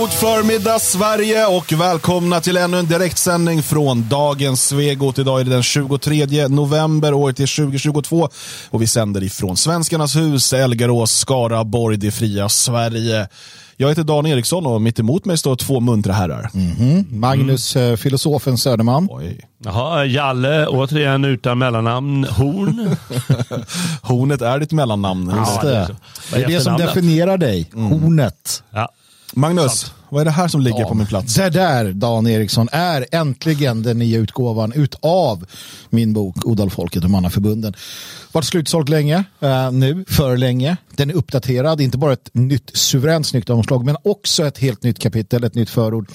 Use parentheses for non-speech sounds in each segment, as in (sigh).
God förmiddag Sverige och välkomna till ännu en direktsändning från dagens Svegot. Idag är det den 23 november, året är 2022 och vi sänder ifrån Svenskarnas hus, Elgarås, Skaraborg, det fria Sverige. Jag heter Dan Eriksson och mitt emot mig står två muntra herrar. Mm. Magnus, mm. filosofen Söderman. Oj. Jaha, Jalle, återigen utan mellannamn. Horn. (laughs) Hornet är ditt mellannamn. Ja, det. är, det, är det som definierar dig. Mm. Hornet. Ja. Magnus, vad är det här som ligger ja, på min plats? Det där, Dan Eriksson, är äntligen den nya utgåvan utav min bok Odalfolket och mannaförbunden. Varit slutsålt länge, uh, nu, för länge. Den är uppdaterad, inte bara ett nytt suveränt snyggt omslag, men också ett helt nytt kapitel, ett nytt förord.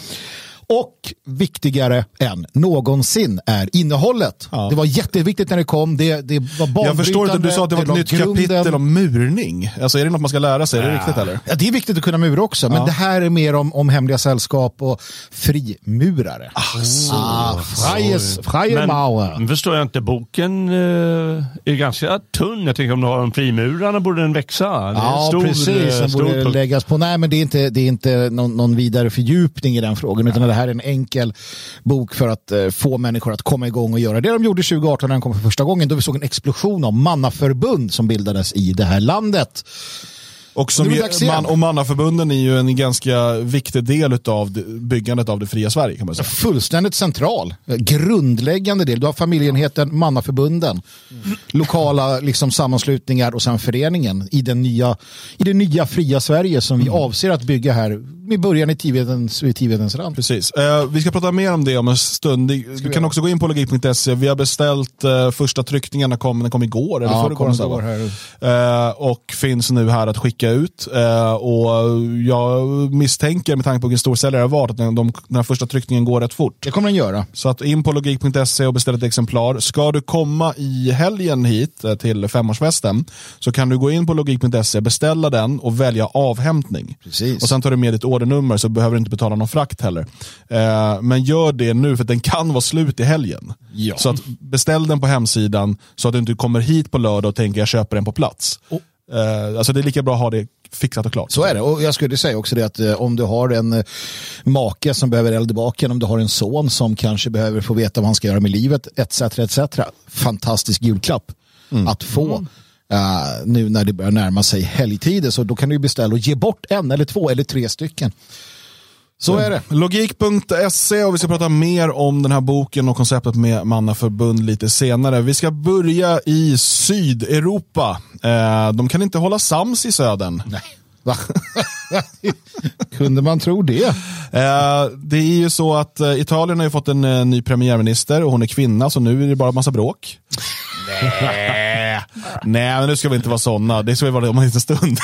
Och viktigare än någonsin är innehållet. Ja. Det var jätteviktigt när det kom. Det, det var Jag förstår inte, du sa att det var ett nytt grunden. kapitel om murning. Alltså är det något man ska lära sig? Är det riktigt eller? Ja, det är viktigt att kunna mura också. Ja. Men det här är mer om, om hemliga sällskap och frimurare. Alltså. Ah, freies, freie Mauer. Men förstår jag inte, boken uh, är ganska tunn. Jag tänker om du har en frimurarna borde den växa. Ja, stor, precis. Den eh, borde läggas på. Nej, men det är inte, det är inte någon, någon vidare fördjupning i den frågan. Utan det här är en enkel bok för att eh, få människor att komma igång och göra det de gjorde 2018 när den kom för första gången. Då vi såg en explosion av mannaförbund som bildades i det här landet. Och, som man, och mannaförbunden är ju en ganska viktig del av byggandet av det fria Sverige. kan man säga. Fullständigt central, grundläggande del. Du har familjeenheten, mannaförbunden, mm. lokala liksom, sammanslutningar och sen föreningen i, den nya, i det nya fria Sverige som vi mm. avser att bygga här med början i Tivedens, i Tivedens rand. Precis. Uh, vi ska prata mer om det om en stund. Du kan också gå in på logik.se. Vi har beställt uh, första tryckningarna, kom, den kom igår eller ja, förrgår. Uh, och finns nu här att skicka ut. och jag misstänker med tanke på vilken storsäljare det har varit att den, de, den här första tryckningen går rätt fort. Det kommer den göra. Så att in på logik.se och beställ ett exemplar. Ska du komma i helgen hit till femårsfesten så kan du gå in på logik.se, beställa den och välja avhämtning. Precis. Och sen tar du med ditt ordernummer så behöver du inte betala någon frakt heller. Eh, men gör det nu för den kan vara slut i helgen. Ja. Så att beställ den på hemsidan så att du inte kommer hit på lördag och tänker jag köper den på plats. Oh. Eh, alltså det är lika bra att ha det fixat och klart. Så är det. Och jag skulle säga också det att eh, om du har en eh, make som behöver eld i baken, om du har en son som kanske behöver få veta vad han ska göra med livet, etc. etc. Fantastisk julklapp mm. att få. Mm. Uh, nu när det börjar närma sig helgtider så då kan du beställa och ge bort en eller två eller tre stycken. Så är det. Logik.se och vi ska prata mer om den här boken och konceptet med mannaförbund lite senare. Vi ska börja i Sydeuropa. Uh, de kan inte hålla sams i södern. Nej. Va? (laughs) Kunde man tro det? Eh, det är ju så att eh, Italien har ju fått en eh, ny premiärminister och hon är kvinna så nu är det bara massa bråk. Nej, Nej men nu ska vi inte vara sådana. Det ska vi vara om en liten stund.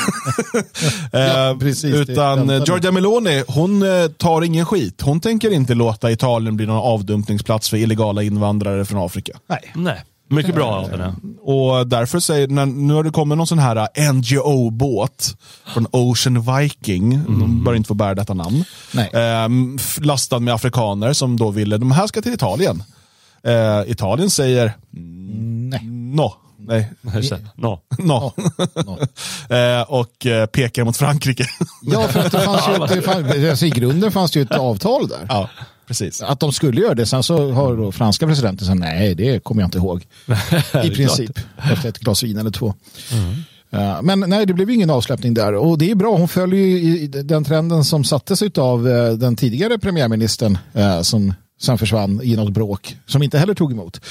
(laughs) ja, eh, precis, Utan eh, Giorgia Meloni, hon eh, tar ingen skit. Hon tänker inte låta Italien bli någon avdumpningsplats för illegala invandrare från Afrika. Nej. Nej. Mycket bra av henne. Och därför säger, när, nu har det kommit någon sån här NGO-båt från Ocean Viking, mm. de bör inte få bära detta namn, eh, lastad med afrikaner som då ville, de här ska till Italien. Eh, Italien säger Nej. no. Nej. No. no. no. eh, och eh, pekar mot Frankrike. ja, för att det (laughs) fanns ju, det fanns, alltså, i grunden fanns det ju ett avtal där. Ja. Precis. Att de skulle göra det. Sen så har då franska presidenten sagt nej, det kommer jag inte ihåg. (laughs) I princip. Efter ett glas vin eller två. Mm. Men nej, det blev ingen avsläppning där. Och det är bra, hon följer ju den trenden som sattes av eh, den tidigare premiärministern eh, som sen försvann i något bråk som inte heller tog emot.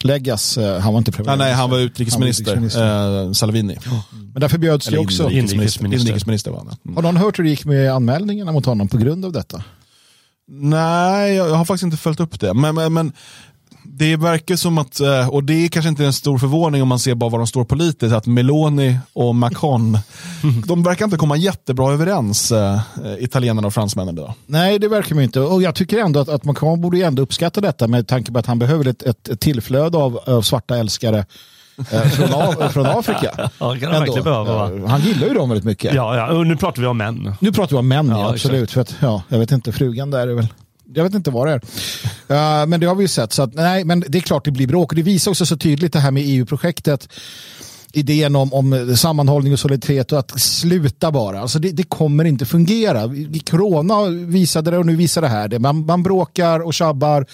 Läggas, han var inte premiärminister. nej, han var utrikesminister, han var utrikesminister. Eh, Salvini. Men därför bjöds det också. Inrikesminister. inrikesminister var han. Mm. Har någon hört hur det gick med anmälningarna mot honom på grund av detta? Nej, jag har faktiskt inte följt upp det. Men, men, men det verkar som att, eh, och det är kanske inte en stor förvåning om man ser bara var de står politiskt, att Meloni och Macron, (laughs) de verkar inte komma jättebra överens, äh, italienarna och fransmännen. Då. Nej, det verkar man inte. Och jag tycker ändå att, att Macron borde ändå uppskatta detta med tanke på att han behöver ett, ett tillflöde av, av svarta älskare Eh, från, (laughs) från Afrika. Ja, han, behöva, han gillar ju dem väldigt mycket. Ja, ja, och nu pratar vi om män. Nu pratar vi om män, ja, absolut. För att, ja, jag vet inte, frugan där är väl jag vet inte vad det är. Uh, (laughs) men det har vi ju sett. Så att, nej, men det är klart det blir bråk. Och det visar också så tydligt det här med EU-projektet idén om, om sammanhållning och solidaritet och att sluta bara. Alltså det, det kommer inte fungera. Corona visade det och nu visar det här det. Man, man bråkar och tjabbar.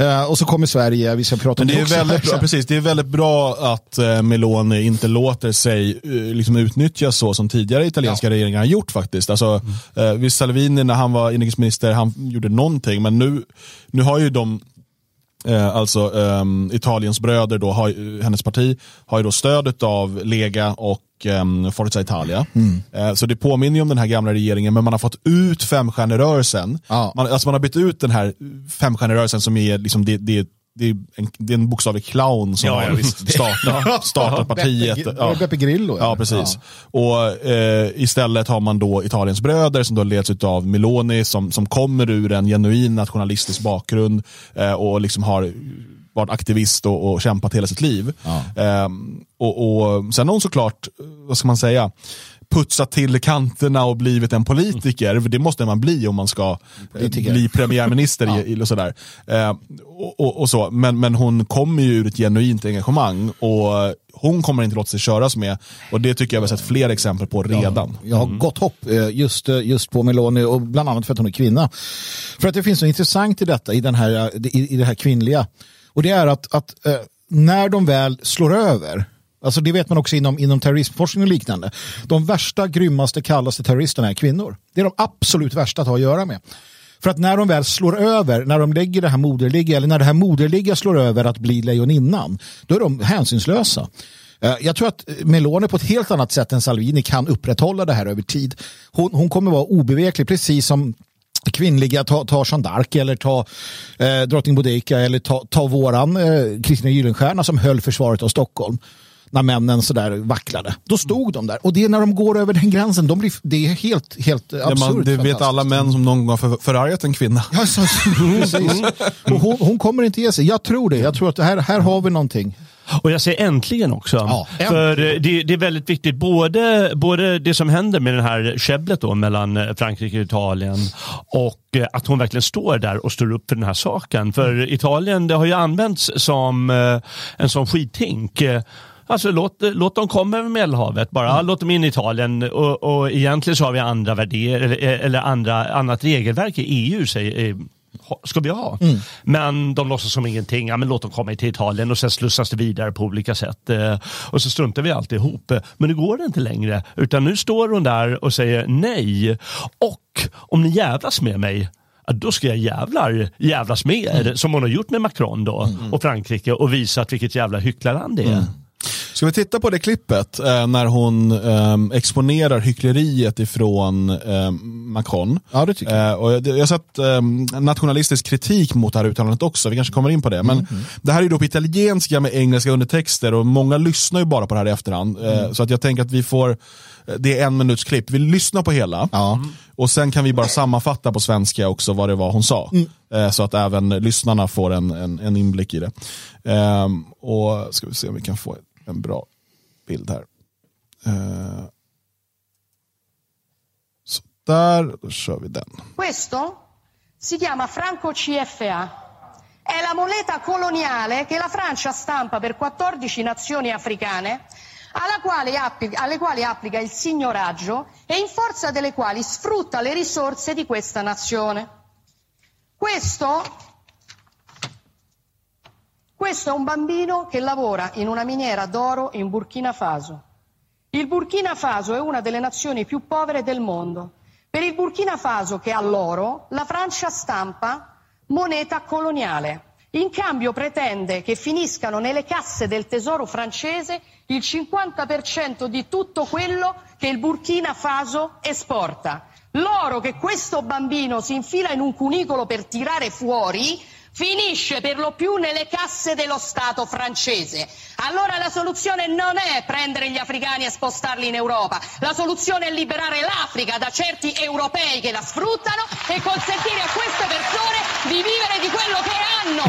Uh, och så kommer Sverige, vi ska prata om det, det, är också. väldigt bra, (laughs) precis, det är väldigt bra att uh, Meloni inte låter sig uh, liksom utnyttjas så som tidigare italienska ja. regeringar har gjort faktiskt. Alltså, mm. Salvini när han var inrikesminister, han gjorde någonting, men nu, nu har ju de Eh, alltså um, Italiens bröder, då, har, hennes parti, har ju då stödet av Lega och um, Forza Italia. Mm. Uh, så det påminner ju om den här gamla regeringen, men man har fått ut femstjärnerörelsen. Ja. Man, alltså man har bytt ut den här femstjärnerörelsen som är liksom det, det det är en, det är en bokstavlig clown som ja, har (laughs) startat, startat partiet. Ja. Beppe Grillo. Ja, precis. Ja. Och eh, Istället har man då Italiens bröder som då leds av Meloni som, som kommer ur en genuin nationalistisk bakgrund eh, och liksom har varit aktivist och, och kämpat hela sitt liv. Ja. Eh, och, och Sen har hon såklart, vad ska man säga, putsat till kanterna och blivit en politiker. För det måste man bli om man ska politiker. bli premiärminister. (laughs) ja. i, och sådär. Eh, och, och, och, så. Men, men hon kommer ju ur ett genuint engagemang och hon kommer inte låta sig köras med. Och det tycker jag vi har sett fler exempel på redan. Ja, jag har mm. gott hopp eh, just, eh, just på Meloni och bland annat för att hon är kvinna. För att det finns något intressant i detta, i, den här, eh, i, i det här kvinnliga. Och det är att, att när de väl slår över Alltså det vet man också inom, inom terrorismforskning och liknande. De värsta, grymmaste, kallaste terroristerna är kvinnor. Det är de absolut värsta att ha att göra med. För att när de väl slår över, när de lägger det här moderliga, eller när det här moderliga slår över att bli lejoninnan, då är de hänsynslösa. Eh, jag tror att Meloni på ett helt annat sätt än Salvini kan upprätthålla det här över tid. Hon, hon kommer vara obeveklig, precis som kvinnliga, ta, ta Jeanne d'Arc eller ta eh, drottning Boudica eller ta, ta våran eh, Kristina Gyllenstierna som höll försvaret av Stockholm när männen sådär vacklade. Då stod de där. Och det är när de går över den gränsen, de blir, det är helt, helt absurt. Ja, man, det vet alla män som någon gång har förargat en kvinna. Ja, så, precis. Och hon, hon, kommer inte ge sig. Jag tror det. Jag tror att här, här har vi någonting. Och jag säger äntligen också. Ja, äntligen. För det, det, är väldigt viktigt, både, både det som händer med det här käbblet då mellan eh, Frankrike och Italien och eh, att hon verkligen står där och står upp för den här saken. För Italien, det har ju använts som eh, en sån skithink Alltså låt, låt dem komma över Medelhavet bara. Mm. Låt dem in i Italien och, och egentligen så har vi andra värderingar eller, eller andra, annat regelverk i EU säger, ska vi ha. Mm. Men de låtsas som ingenting. Ja, men låt dem komma till Italien och sen slussas det vidare på olika sätt. Eh, och så struntar vi alltihop. Men nu går det inte längre. Utan nu står hon där och säger nej. Och om ni jävlas med mig då ska jag jävlar jävlas med er. Mm. Som hon har gjort med Macron då mm. och Frankrike och visat vilket jävla hycklarland det är. Mm. Ska vi titta på det klippet eh, när hon eh, exponerar hyckleriet ifrån eh, Macron? Ja, det tycker jag. Eh, och jag, jag har sett ehm, nationalistisk kritik mot det här uttalandet också, vi kanske kommer in på det. Men mm. det här är då på italienska med engelska undertexter och många lyssnar ju bara på det här i efterhand. Eh, mm. Så att jag tänker att vi får, eh, det är en minuts klipp, vi lyssnar på hela. Ja. Och sen kan vi bara sammanfatta på svenska också vad det var hon sa. Mm. Så att även lyssnarna får en, en, en inblick i det. Ehm, och ska vi se om vi kan få en bra bild här. Uh, så där, då kör vi den. Questo si chiama Franco CFA. È la moneta coloniale che la Francia stampa per 14 nazioni africane quale applica, alle quali applica il signoraggio e in forza delle quali sfrutta le risorse di questa nazione. Questo questo è un bambino che lavora in una miniera d'oro in Burkina Faso. Il Burkina Faso è una delle nazioni più povere del mondo. Per il Burkina Faso, che ha l'oro, la Francia stampa moneta coloniale. In cambio pretende che finiscano nelle casse del tesoro francese il 50% di tutto quello che il Burkina Faso esporta. L'oro che questo bambino si infila in un cunicolo per tirare fuori finisce per lo più nelle casse dello Stato francese. Allora la soluzione non è prendere gli africani e spostarli in Europa, la soluzione è liberare l'Africa da certi europei che la sfruttano e consentire a queste persone di vivere di quello che hanno.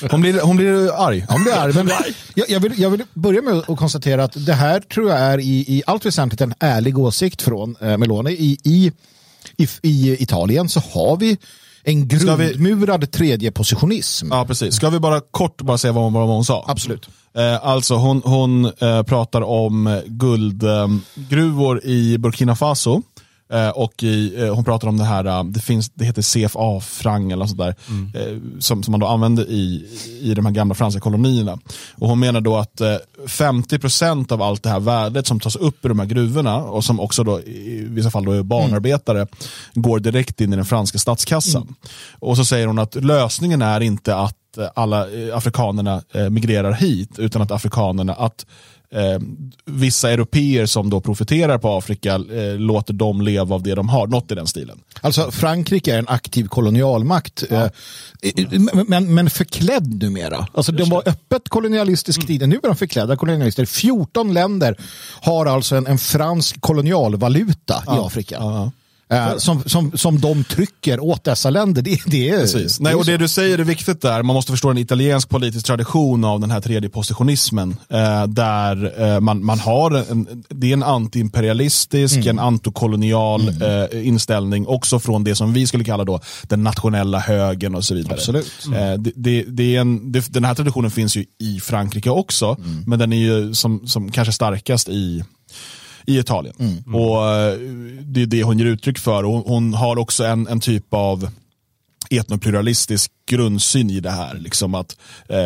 (laughs) Hon blir, hon blir arg. Hon blir arg. Men jag, jag, vill, jag vill börja med att konstatera att det här tror jag är i, i allt väsentligt en ärlig åsikt från eh, Meloni. I, i, i, I Italien så har vi en grundmurad vi... tredje positionism. Ja, precis. Ska vi bara kort bara säga vad hon, vad hon sa? Absolut. Eh, alltså hon, hon eh, pratar om guldgruvor eh, i Burkina Faso Eh, och i, eh, hon pratar om det här, eh, det, finns, det heter CFA-frang eller sånt där, mm. som, som man då använde i, i de här gamla franska kolonierna. Och hon menar då att 50% av allt det här värdet som tas upp i de här gruvorna och som också då i vissa fall då är barnarbetare mm. går direkt in i den franska statskassan. Mm. Och så säger hon att lösningen är inte att alla afrikanerna migrerar hit utan att afrikanerna, att eh, vissa europeer som då profiterar på Afrika eh, låter dem leva av det de har, något i den stilen. Alltså Frankrike är en aktiv kolonialmakt, ja. eh, men, men förklädd numera. Alltså de var öppet kolonialistisk mm. tid, nu är de förklädda kolonialister. 14 länder har alltså en, en fransk kolonialvaluta ja. i Afrika. Ja. Eh, som, som, som de trycker åt dessa länder. Det, det är, Precis. Nej, och det du säger är viktigt där. Man måste förstå en italiensk politisk tradition av den här tredje positionismen. Eh, där eh, man, man har en, det är en antiimperialistisk, mm. en antikolonial mm. eh, inställning. Också från det som vi skulle kalla då den nationella högern och så vidare. Absolut. Mm. Det, det, det, är en, det, den här traditionen finns ju i Frankrike också. Mm. Men den är ju som, som kanske starkast i i Italien. Mm. Och eh, Det är det hon ger uttryck för. Hon, hon har också en, en typ av etnopluralistisk grundsyn i det här. Liksom att eh,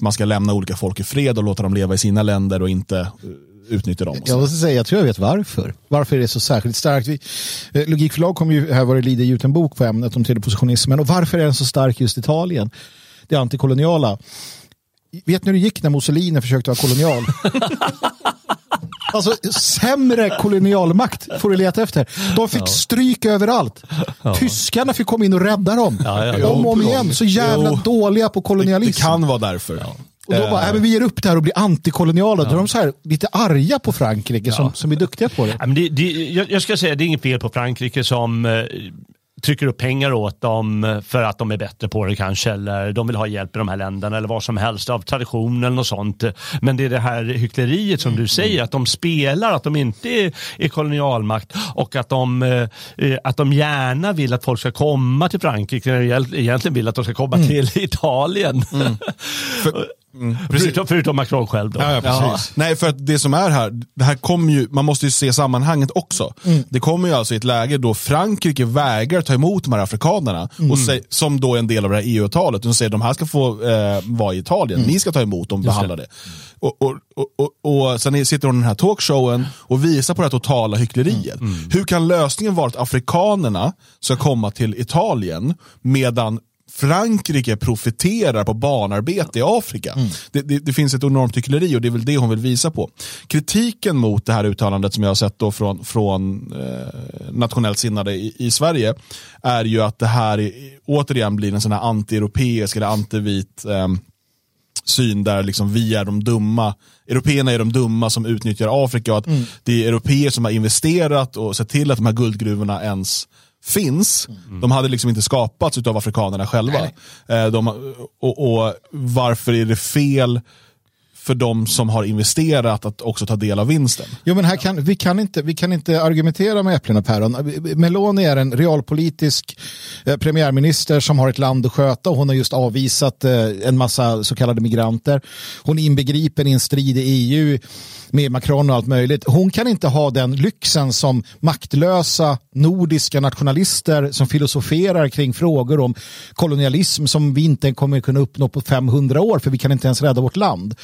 man ska lämna olika folk i fred och låta dem leva i sina länder och inte eh, utnyttja dem. Jag måste säga, jag tror jag vet varför. Varför är det så särskilt starkt? Vi, eh, Logikförlag kommer ju här var det Lider ut en bok på ämnet om tredjepositionismen och varför är den så stark just Italien? Det antikoloniala. Vet ni hur det gick när Mussolini försökte vara kolonial? (laughs) Alltså sämre kolonialmakt får du leta efter. De fick ja. stryk överallt. Ja. Tyskarna fick komma in och rädda dem. Ja, om och om igen. Så jävla jo. dåliga på kolonialism. Det, det kan vara därför. Och då bara, äh, men vi ger upp det här och blir antikoloniala. Ja. Då är de så här, lite arga på Frankrike som, som är duktiga på det. Ja, men det, det jag, jag, ska säga, det är inget fel på Frankrike som eh, trycker upp pengar åt dem för att de är bättre på det kanske eller de vill ha hjälp i de här länderna eller vad som helst av tradition eller något sånt. Men det är det här hyckleriet som du säger att de spelar, att de inte är, kolonialmakt och att de, eh, att de gärna vill att folk ska komma till Frankrike egentligen vill att de ska komma mm. till (laughs) Italien. Mm. För, (laughs) Mm, förutom, förutom, Macron själv då. Ja, ja. Nej, för att det som är här, det här kommer ju, man måste ju se sammanhanget också. Mm. Det kommer ju alltså i ett läge då Frankrike vägrar ta emot de här afrikanerna, mm. och säg, som då är en del av det här EU-avtalet. De säger att de här ska få eh, vara i Italien, mm. ni ska ta emot dem behandla det. Och, och, och, och, och sen sitter hon i den här talkshowen och visar på det här totala hyckleriet. Mm. Mm. Hur kan lösningen vara att afrikanerna ska komma till Italien medan Frankrike profiterar på barnarbete i Afrika. Mm. Det, det, det, finns ett enormt hyckleri och det är väl det hon vill visa på. Kritiken mot det här uttalandet som jag har sett då från, från eh, nationellt sinnade i, i, Sverige är ju att det här är, återigen blir en sån här anti-europeisk eller antivit eh, syn där liksom vi är de dumma. Européerna är de dumma som utnyttjar Afrika och att mm. det är europeer som har investerat och sett till att de här guldgruvorna ens finns. Mm. De hade liksom inte skapats av afrikanerna själva. Eh, de, och, och, varför är det fel för de som har investerat att också ta del av vinsten. Jo, men här kan, vi, kan inte, vi kan inte argumentera med äpplen och päron. Meloni är en realpolitisk eh, premiärminister som har ett land att sköta och hon har just avvisat eh, en massa så kallade migranter. Hon är inbegripen i en strid i EU med Macron och allt möjligt. Hon kan inte ha den lyxen som maktlösa nordiska nationalister som filosoferar kring frågor om kolonialism som vi inte kommer kunna uppnå på 500 år för vi kan inte ens rädda vårt land.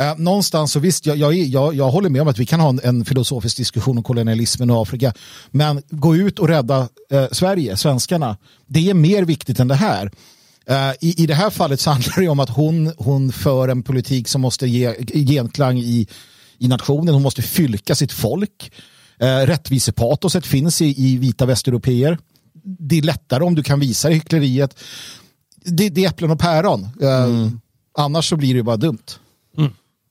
Eh, någonstans så visst, jag, jag, jag, jag håller med om att vi kan ha en, en, filosofisk diskussion om kolonialismen och Afrika. Men gå ut och rädda eh, Sverige, svenskarna. Det är mer viktigt än det här. Uh, i, I det här fallet så (laughs) handlar det om att hon, hon för en politik som måste ge genklang i, i nationen. Hon måste fylka sitt folk. Uh, rättvisepatoset finns i, i vita västeuropeer. Det är lättare om du kan visa det hyckleriet. Det, det är äpplen och päron. Uh, mm. Annars så blir det bara dumt.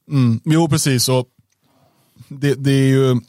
Mm. Jo, precis. Och det, det är ju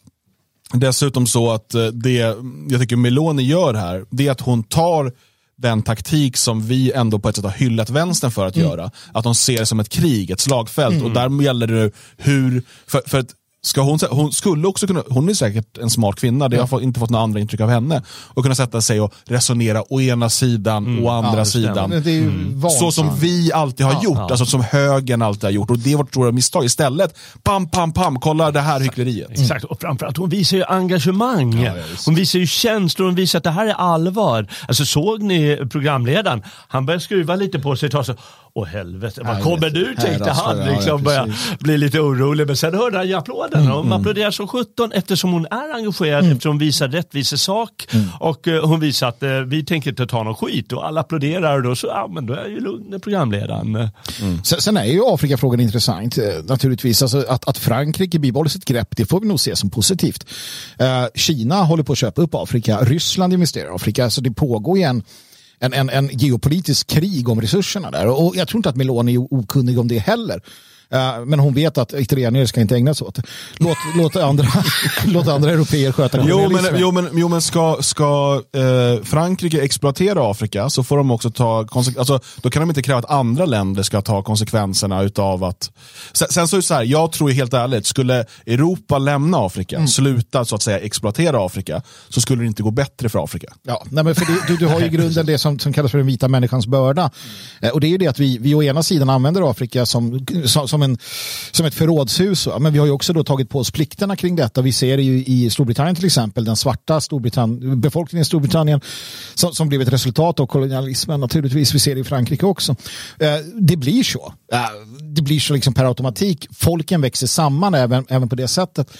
dessutom så att eh, det jag tycker Meloni gör här, det är att hon tar den taktik som vi ändå på ett sätt har hyllat vänstern för att mm. göra. Att de ser det som ett krig, ett slagfält. Mm. Och där gäller det hur, för, för att Ska hon, hon skulle också kunna, hon är säkert en smart kvinna, det ja. har inte fått några andra intryck av henne. Och kunna sätta sig och resonera å ena sidan mm. och andra ja, sidan. Mm. Så som vi alltid har ja, gjort, alltså som högern alltid har gjort. Och det är vårt stora misstag. Istället, pam, pam, pam, kolla det här hyckleriet. Mm. Exakt, och framförallt hon visar ju engagemang. hon visar ju känslor, hon visar att det här är allvar. Alltså såg ni programledaren? Han började skruva lite på sig och ta sig Åh helvete, vad kommer du? Tänkte han. Liksom började bli lite orolig. Men sen hörde han ju applåderna. Mm, hon mm. applåderar som sjutton eftersom hon är engagerad, mm. eftersom hon visar rättvisesak. Mm. Och uh, hon visar att uh, vi tänker inte ta någon skit. Och alla applåderar och då, så, ja, men då är ju lugn programledaren. Mm. Sen, sen, är ju Afrikafrågan intressant eh, naturligtvis. Alltså, att, att Frankrike bibehåller sitt grepp, det får vi nog se som positivt. Uh, Kina håller på att köpa upp Afrika. Ryssland investerar i Afrika. Så det pågår igen en, en, en geopolitisk krig om resurserna där. Och jag tror inte att Meloni är okunnig om det heller. Uh, men hon vet att italienare ska inte ägna sig åt det. Låt, låt, andra, (laughs) låt andra europeer sköta jo men, jo, men, jo, men ska, ska eh, Frankrike exploatera Afrika så får de också ta alltså, Då kan de inte kräva att andra länder ska ta konsekvenserna utav att... Sen, sen så är det så här, jag tror helt ärligt, skulle Europa lämna Afrika, mm. sluta så att säga exploatera Afrika, så skulle det inte gå bättre för Afrika. Ja, nej, men för det, du, du har ju i grunden det som, som kallas för den vita människans börda. Mm. och det är ju det att vi, vi å ena sidan använder Afrika som, som, som en, som ett förrådshus. Men vi har ju också då tagit på oss plikterna kring detta. Vi ser det ju i Storbritannien till exempel, den svarta Storbritannien, befolkningen i Storbritannien som, som blev ett resultat av kolonialismen naturligtvis. Vi ser det i Frankrike också. Eh, det blir så. Eh, det blir så liksom per automatik. Folken växer samman även, även på det sättet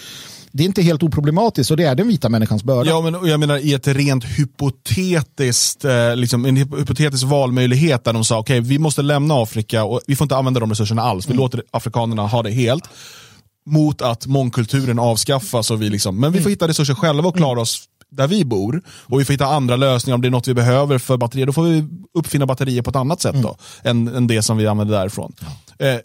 det är inte helt oproblematiskt och det är den vita människans börda. Ja, men jag menar i ett rent hypotetiskt, eh, liksom, en hypotetisk valmöjlighet där de sa okej, okay, vi måste lämna Afrika och vi får inte använda de resurserna alls. Vi mm. låter afrikanerna ha det helt mot att mångkulturen avskaffas och vi liksom, men vi får mm. hitta resurser själva och klara oss där vi bor och vi får hitta andra lösningar om det är något vi behöver för batterier. Då får vi uppfinna batterier på ett annat sätt då, mm. än, än det som vi använder därifrån. Eh,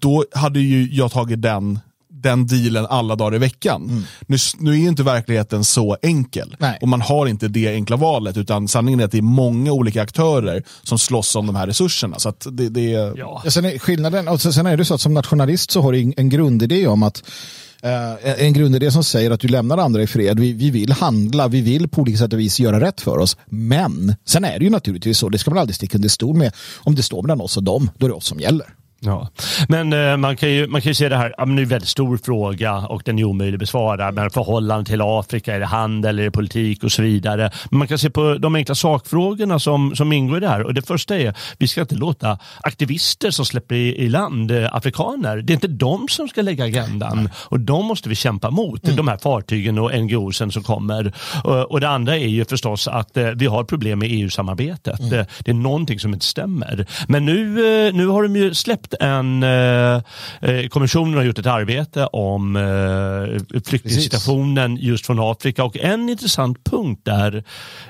då hade ju jag tagit den den dealen alla dagar i veckan. Mm. Nu, nu är inte verkligheten så enkel Nej. och man har inte det enkla valet utan sanningen är att det är många olika aktörer som slåss om de här resurserna. Så det, det är... ja. sen är skillnaden, och sen är det så att som nationalist så har du en grundidé om att Uh, en grundidé som säger att du lämnar andra i fred. Vi, vi vill handla, vi vill på olika sätt och vis göra rätt för oss. Men sen är det ju naturligtvis så, det ska man aldrig sticka under stol med. Om det står mellan oss och dem, då är det oss som gäller. Ja. Men eh, man, kan ju, man kan ju se det här, ja, men det är en väldigt stor fråga och den är omöjlig att besvara. Men förhållande till Afrika, är det handel, är det politik och så vidare. Men man kan se på de enkla sakfrågorna som, som ingår i det här. Och det första är, vi ska inte låta aktivister som släpper i, i land eh, afrikaner, det är inte de som ska lägga agendan. Och de måste vi kämpa mot, mm. de här fartygen och NGOsen som kommer. Och, och det andra är ju förstås att eh, vi har problem med EU-samarbetet. Mm. Det, det är någonting som inte stämmer. Men nu, eh, nu har de ju släppt en, eh, eh, kommissionen har gjort ett arbete om eh, flyktingsituationen just från Afrika och en intressant punkt där,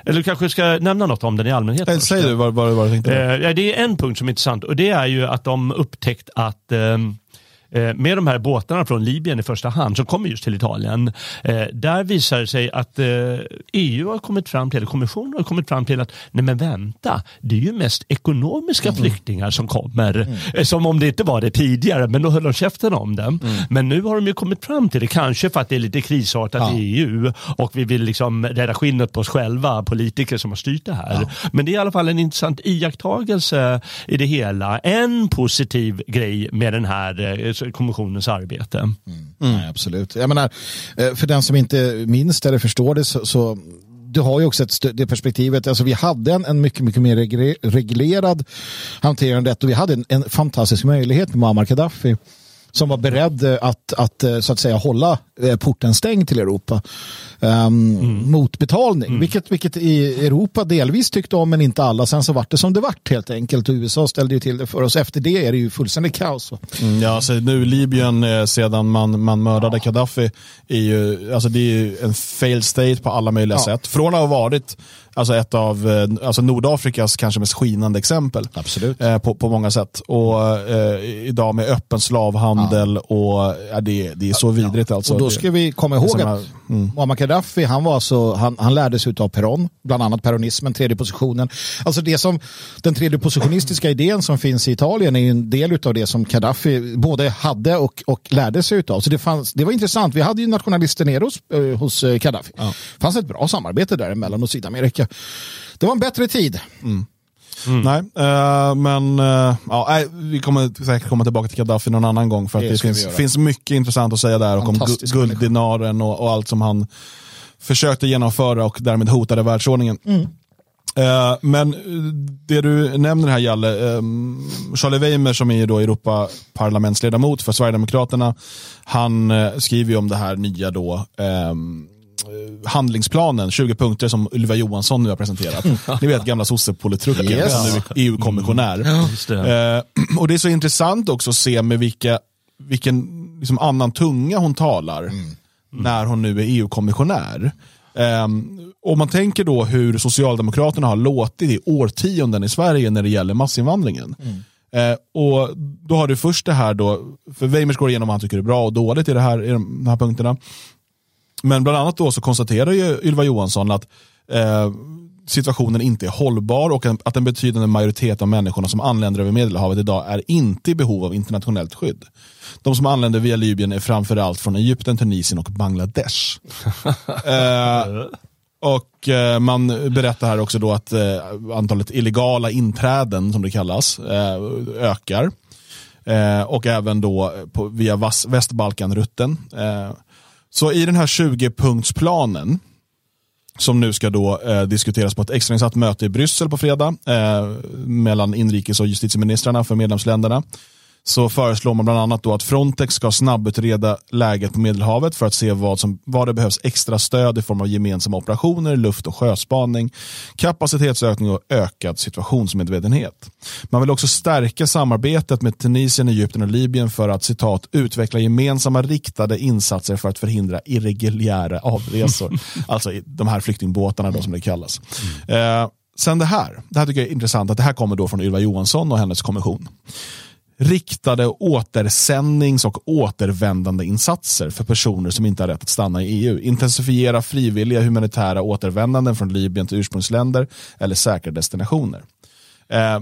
eller du kanske ska nämna något om den i allmänhet? Nej, säg du vad, du tänkte. Eh, det är en punkt som är intressant och det är ju att de upptäckt att Eh, med de här båtarna från Libyen i första hand som kommer just till Italien. Eh, där visar det sig att EU eh, e har kommit fram till, eller kommissionen har kommit fram till att nej men vänta, det är ju mest ekonomiska mm. flyktingar som kommer. Mm. Som om det inte var det tidigare, men då höll de käften om det. Mm. Men nu har de ju kommit fram till det, kanske för att det är lite krisartat ja. i EU och vi vill liksom rädda skinnet på oss själva, politiker som har styrt det här. Ja. Men det är i alla fall en intressant iakttagelse i det hela. En positiv grej med den här kommissionens arbete. Mm. Mm. Nej, absolut. Jag menar, eh, för den som inte minns eller förstår det så, så du har ju också ett det perspektivet. Alltså vi hade en, en mycket, mycket mer reglerad hanterande och vi hade en, en fantastisk möjlighet med Muammar Gaddafi som var beredd att, att så att säga hålla eh, porten stängd till Europa um, mm. mot betalning. Mm. Vilket, vilket i Europa delvis tyckte om men inte alla. Sen så vart det som det vart helt enkelt. USA ställde ju till det för oss. Efter det är det ju fullständigt kaos. Mm, ja, alltså nu Libyen eh, sedan man, man mördade ja. är ju, alltså det är ju en failed state på alla möjliga ja. sätt. Från att ha varit Alltså ett av eh, alltså Nordafrikas kanske mest skinande exempel. Absolut. Eh, på, på många sätt. Och eh, idag med öppen slavhandel ja. och ja, det, det är så vidrigt. Ja. Alltså. Och då ska vi komma ihåg att mm. Muammar Gaddafi, han, var så, han, han lärde sig av Peron, bland annat peronismen, tredje positionen. Alltså det som, den tredje positionistiska idén som finns i Italien är en del av det som Gaddafi både hade och, och lärde sig av. Så det, fanns, det var intressant. Vi hade ju nationalister nere hos, eh, hos Gaddafi. Ja. Det fanns ett bra samarbete däremellan och Sydamerika. Det var en bättre tid. Mm. Mm. Nej, uh, men uh, ja, vi kommer säkert komma tillbaka till Gaddafi någon annan gång för att det, det finns, finns mycket intressant att säga där och om gulddinaren och, och, allt som han försökte genomföra och därmed hotade världsordningen. Mm. Uh, men det du nämner här Jalle, um, Charlie Weimer som är då Europaparlamentsledamot för Sverigedemokraterna, han uh, skriver ju om det här nya då um, handlingsplanen, 20 punkter som Ylva Johansson nu har presenterat. Ni vet gamla sossepolitrucken yes. som nu är EU-kommissionär. Mm. Ja, eh, (clears throat) och det är så intressant också att se med vilka, vilken liksom annan tunga hon talar mm. Mm. när hon nu är EU-kommissionär. Eh, om man tänker då hur Socialdemokraterna har låtit i årtionden i Sverige när det gäller massinvandringen. Mm. Eh, och Då har du först det här då, för Weimers går igenom vad han tycker är bra och dåligt i, det här, i de här punkterna. Men bland annat då så konstaterar ju Ylva Johansson att eh, situationen inte är hållbar och att en betydande majoritet av människorna som anländer över Medelhavet idag är inte i behov av internationellt skydd. De som anländer via Libyen är framförallt från Egypten, Tunisien och Bangladesh. (laughs) eh, och eh, Man berättar här också då att eh, antalet illegala inträden, som det kallas, eh, ökar. Eh, och även då på, via Västbalkanrutten. Eh, så i den här 20-punktsplanen som nu ska då eh, diskuteras på ett extrainsatt möte i Bryssel på fredag eh, mellan inrikes och justitieministrarna för medlemsländerna så föreslår man bland annat då att Frontex ska snabbutreda läget på Medelhavet för att se vad, som, vad det behövs extra stöd i form av gemensamma operationer, luft och sjöspaning, kapacitetsökning och ökad situationsmedvetenhet. Man vill också stärka samarbetet med Tunisien, Egypten och Libyen för att citat utveckla gemensamma riktade insatser för att förhindra irreguljära avresor. (laughs) alltså de här flyktingbåtarna då som det kallas. Mm. Eh, sen det här, det här tycker jag är intressant att det här kommer då från Ylva Johansson och hennes kommission riktade återsändnings och återvändande insatser för personer som inte har rätt att stanna i EU. Intensifiera frivilliga humanitära återvändanden från Libyen till ursprungsländer eller säkra destinationer. Eh,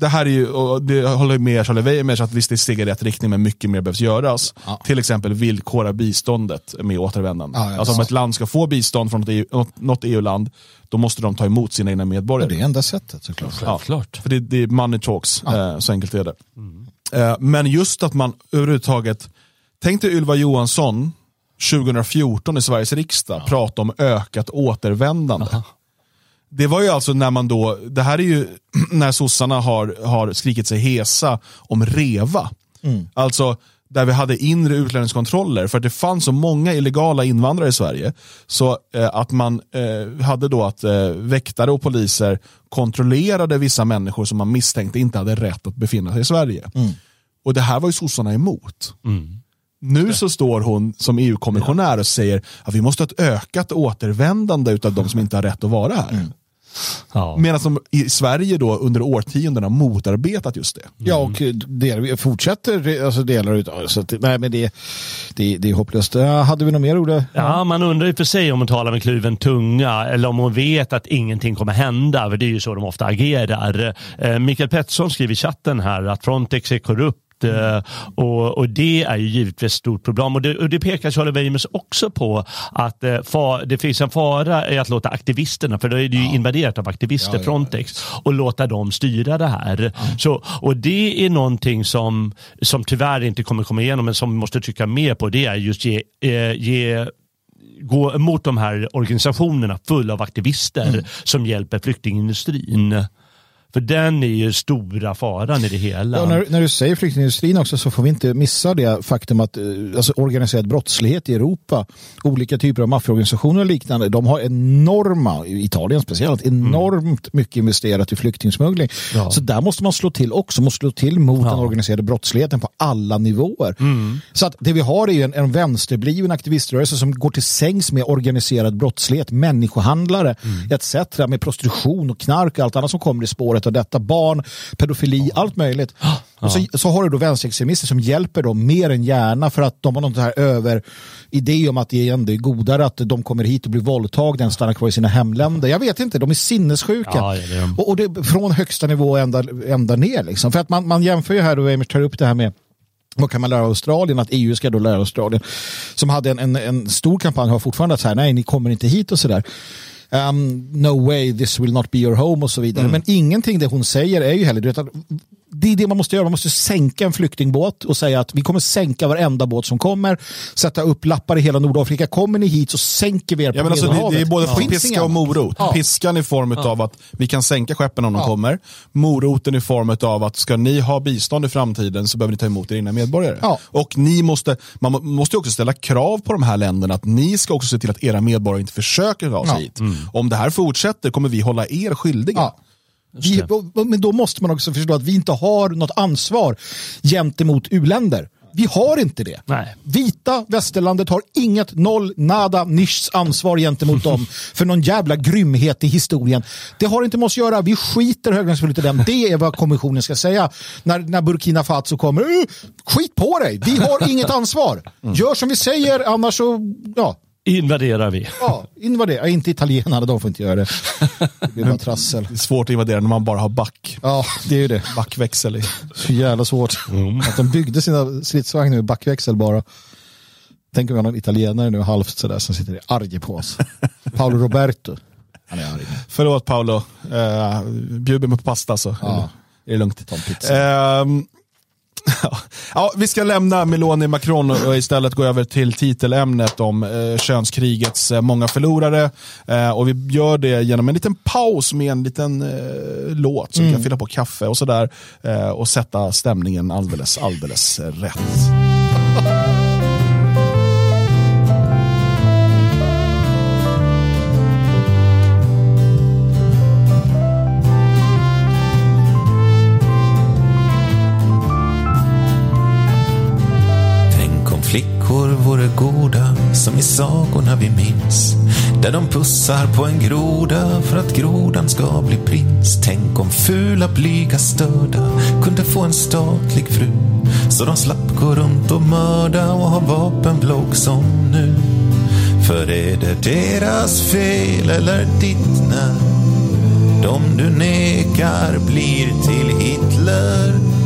det här är ju, och det håller med Charlie Weimers att visst det är steg i rätt riktning men mycket mer behövs göras. Ja. Till exempel villkora biståndet med återvändande. Ja, alltså om ett land ska få bistånd från något EU-land då måste de ta emot sina egna medborgare. Ja, det är enda sättet såklart. Ja, för det, det är money talks, eh, så enkelt är det. Mm. Eh, men just att man överhuvudtaget, tänk dig Ylva Johansson 2014 i Sveriges riksdag prata om ökat återvändande. Aha det var ju alltså när man då, det här är ju (clears throat) när sossarna har, har skrikit sig hesa om REVA. Mm. Alltså där vi hade inre utlänningskontroller för att det fanns så många illegala invandrare i Sverige. Så eh, att man eh, hade då att eh, väktare och poliser kontrollerade vissa människor som man misstänkte inte hade rätt att befinna sig i Sverige. Mm. Och det här var ju sossarna emot. Mm. Nu så står hon som EU-kommissionär och säger att vi måste ha ett ökat återvändande av de som inte har rätt att vara här. Mm. Ja. Medan de i Sverige då under årtionden har motarbetat just det. Ja, och del, fortsätter alltså delar utav så att, nej, men det, det, det är hopplöst. Hade vi något mer ord? Ja, man undrar ju för sig om hon talar med kluven tunga eller om hon vet att ingenting kommer hända. För det är ju så de ofta agerar. Eh, Mikael Pettersson skriver i chatten här att Frontex är korrupt Mm. Och, och, det är ju givetvis ett stort problem. Och det, och det pekar Charlie Weimers också på att eh, det finns en fara i att låta aktivisterna, för då är det ju ja. invaderat av aktivister, ja, ja, Frontex, och låta dem styra det här. Så, och det är någonting som, som tyvärr inte kommer komma igenom, men som vi måste trycka mer på, det är just ge, eh, ge gå mot de här organisationerna fulla av aktivister mm. som hjälper flyktingindustrin. För den är ju stora faran i det hela. Ja, när, när, du säger flyktingindustrin också så får vi inte missa det faktum att eh, alltså, organiserad brottslighet i Europa, olika typer av maffiaorganisationer och liknande, de har enorma, i Italien speciellt, enormt mm. mycket investerat i flyktingsmuggling. Ja. Så där måste man slå till också, måste slå till mot ja. den organiserade brottsligheten på alla nivåer. Mm. Så att det vi har är ju en, en vänsterbliven aktiviströrelse som går till sängs med organiserad brottslighet, människohandlare mm. etc. med prostitution och knark och allt annat som kommer i spåret av detta. Barn, pedofili, allt möjligt. Och så, så har du då vänsterextremister som hjälper dem mer än gärna för att de har något här över idé om att det ändå är godare att de kommer hit och blir våldtagna än stannar kvar i sina hemländer. Jag vet inte, de är sinnessjuka. Ja, det är och, och det från högsta nivå ända, ända ner. Liksom. För att man, man jämför ju här, och Amish tar upp det här med vad kan man lära Australien? Att EU ska då lära Australien. Som hade en, en, en stor kampanj, har fortfarande att säga nej, ni kommer inte hit och sådär. Um, no way, this will not be your home och så vidare. Mm. Men ingenting det hon säger är ju heller, du vet, det är det man måste göra. Man måste sänka en flyktingbåt och säga att vi kommer sänka varenda båt som kommer. Sätta upp lappar i hela Nordafrika. Kommer ni hit så sänker vi er på ja, alltså, det, det är både ja. piska och morot. Ja. Piskan i form ja. av att vi kan sänka skeppen om de kommer. Moroten i form av att ska ni ha bistånd i framtiden så behöver ni ta emot era medborgare. Och ni måste, man måste också ställa krav på de här länderna att ni ska också se till att era medborgare inte försöker ta sig hit. Mm. Om det här fortsätter kommer vi hålla er skyldiga. Vi, men då måste man också förstå att vi inte har något ansvar gentemot uländer. Vi har inte det. Nej. Vita västerlandet har inget noll, nada, nischs ansvar gentemot dem (laughs) för någon jävla grymhet i historien. Det har inte med oss att göra. Vi skiter höglänspolitiskt i dem. Det är vad kommissionen ska säga. När, när Burkina Faso kommer, uh, skit på dig. Vi har inget ansvar. (laughs) Gör som vi säger, annars så, ja, invaderar vi. Ja, invadera. Inte italienarna, de får inte göra det. Det blir bara trassel. Det är svårt att invadera när man bara har back. Ja, det är ju det. Backväxel. I. Så jävla svårt. Mm. Att de byggde sina stridsvagnar med backväxel bara. Tänk om vi har någon italienare nu halvt sådär som sitter arg på oss. Paolo Roberto. Han är arg. Förlåt Paolo. Uh, bjud mig på pasta så ja. är det lugnt. Uh, (laughs) Ja, vi ska lämna Meloni Macron och istället gå över till titelämnet om eh, könskrigets eh, många förlorare. Eh, och vi gör det genom en liten paus med en liten eh, låt som mm. kan fylla på kaffe och sådär. Eh, och sätta stämningen alldeles, alldeles rätt. Vore goda som i sagorna vi minns. Där de pussar på en groda för att grodan ska bli prins. Tänk om fula, blyga, störda kunde få en statlig fru. Så de slapp gå runt och mörda och ha vapenblogg som nu. För är det deras fel eller ditt när de du nekar blir till Hitler?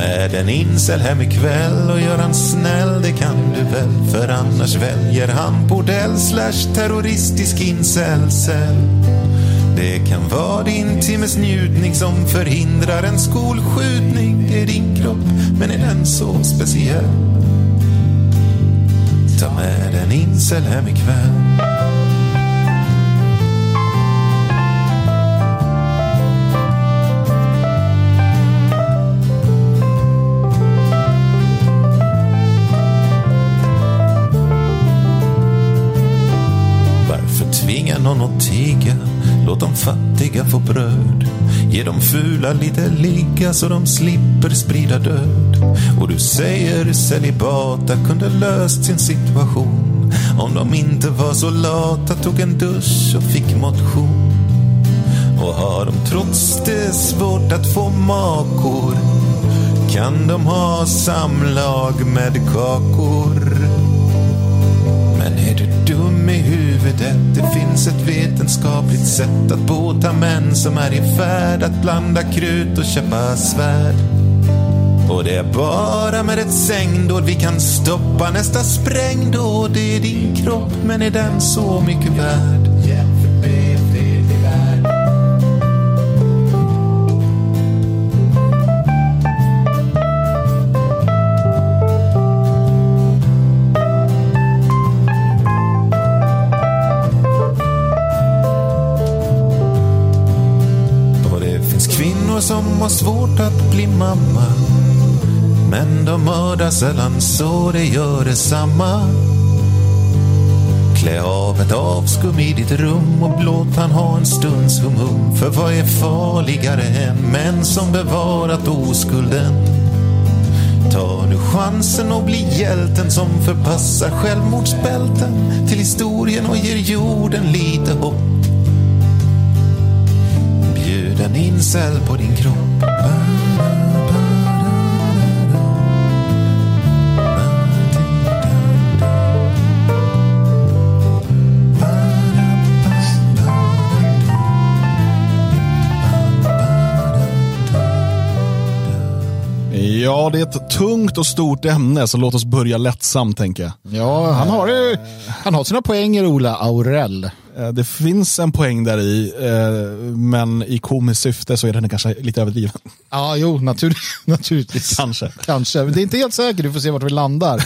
Ta med en incel hem ikväll och gör han snäll, det kan du väl? För annars väljer han bordell slash terroristisk incelcell. Det kan vara din timmes njutning som förhindrar en skolskjutning. Det är din kropp, men är den så speciell? Ta med en incel hem ikväll. Fattiga få bröd. Ge de fula lite ligga så de slipper sprida död. Och du säger celibata kunde löst sin situation. Om de inte var så lata, tog en dusch och fick motion. Och har de trots det svårt att få makor kan de ha samlag med kakor. I huvudet? Det finns ett vetenskapligt sätt att bota män som är i färd att blanda krut och köpa svärd. Och det är bara med ett sängdåd vi kan stoppa nästa sprängdåd. Det är din kropp, men är den så mycket värd? Svårt att bli mamma. Men de mördar sällan så det gör detsamma. Klä av ett avskum i ditt rum och låt han ha en stunds hum För vad är farligare än män som bevarat oskulden? Ta nu chansen och bli hjälten som förpassar självmordsbälten till historien och ger jorden lite hopp. Bjud en incel på Ja, det är ett tungt och stort ämne, så låt oss börja lättsamt tänker jag. Ja, han har, eh, han har sina poänger, Ola Aurell. Eh, Det finns en poäng där i, eh, men i komiskt syfte så är den kanske lite överdriven. Ja, jo, natur (laughs) naturligtvis. Kanske. Kanske, men det är inte helt säkert. Du får se vart vi landar.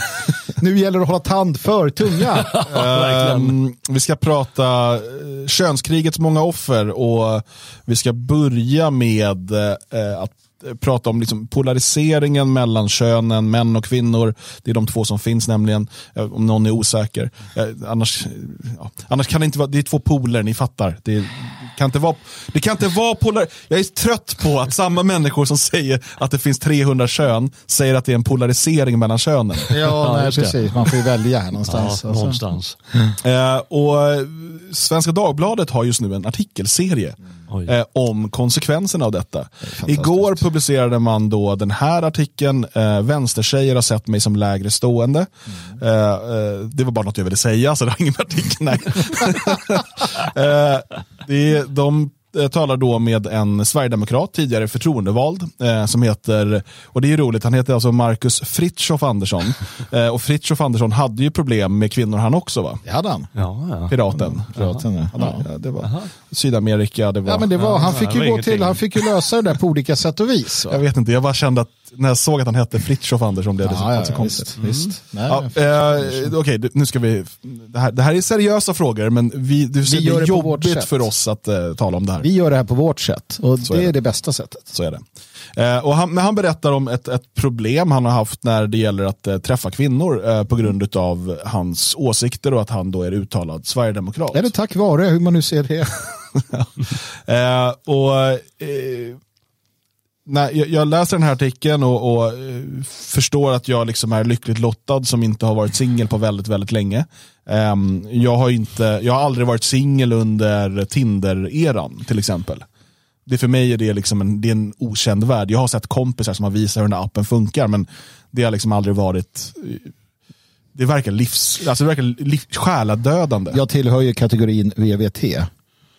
nu gäller det att hålla tand för tunga. (laughs) Ehm, vi ska prata eh, könskrigets många offer och vi ska börja med eh, att prata om liksom polariseringen mellan könen, män och kvinnor. Det är de två som finns nämligen, eh, om någon är osäker. Eh, annars, ja, annars kan det inte vara, det är två poler, ni fattar. Det kan inte vara, det kan inte vara polar, jag är trött på att samma människor som säger att det finns 300 kön säger att det är en polarisering mellan könen. Ja, (laughs) nej, precis. Man får ju välja här någonstans. Ja, alltså. någonstans. Eh, och Svenska Dagbladet har just nu en artikelserie Oj. Eh, om konsekvenserna av detta. Igår publicerade man då den här artikeln, eh, Vänstertjejer har sett mig som lägre stående. Eh, eh, det var bara något jag ville säga, så det var ingen artikel. Nej. (laughs) eh, det, är- de eh, talar då med en sverigedemokrat, tidigare förtroendevald, eh, som heter, och det är roligt, han heter alltså Marcus Fritiof Andersson. (laughs) Eh, och Fritiof Andersson hade ju problem med kvinnor han också va? Det hade han. Ja, ja. Piraten. Piraten, ja. Ja, det var Sydamerika, det var... Ja, men det var, han, fick ju gå till, han fick ju lösa det där på olika sätt och vis. va? Jag vet inte, jag bara kände att när jag såg att han hette Fritiof Andersson blev det så, Ja, så ja, konstigt. visst. Nej, Ja, eh, Okej, du- nu ska vi... Det här, det här är seriösa frågor, men vi, du ser, Vi det är jobbigt för oss att eh, tala om det här. Vi gör det här på vårt sätt och det är är det. det bästa sättet. Så är det. Eh, och han, men han berättar om ett, ett problem han har haft när det gäller att eh, träffa kvinnor eh, på grund av hans åsikter och att han då är uttalad sverigedemokrat. Är det tack vare hur man nu ser det? (laughs) Eh, och när jag, läser den här artikeln och, och eh, förstår att jag liksom är lyckligt lottad som inte har varit singel på väldigt, väldigt länge. Um, jag, har inte, jag har aldrig varit singel under Tinder-eran till exempel. Det för mig är det, liksom en, det är en okänd värld. Jag har sett kompisar som har visat hur den här appen funkar men det har liksom aldrig varit eh, det verkar livs, alltså det verkar liv, själadödande. Jag tillhör ju kategorin VVT.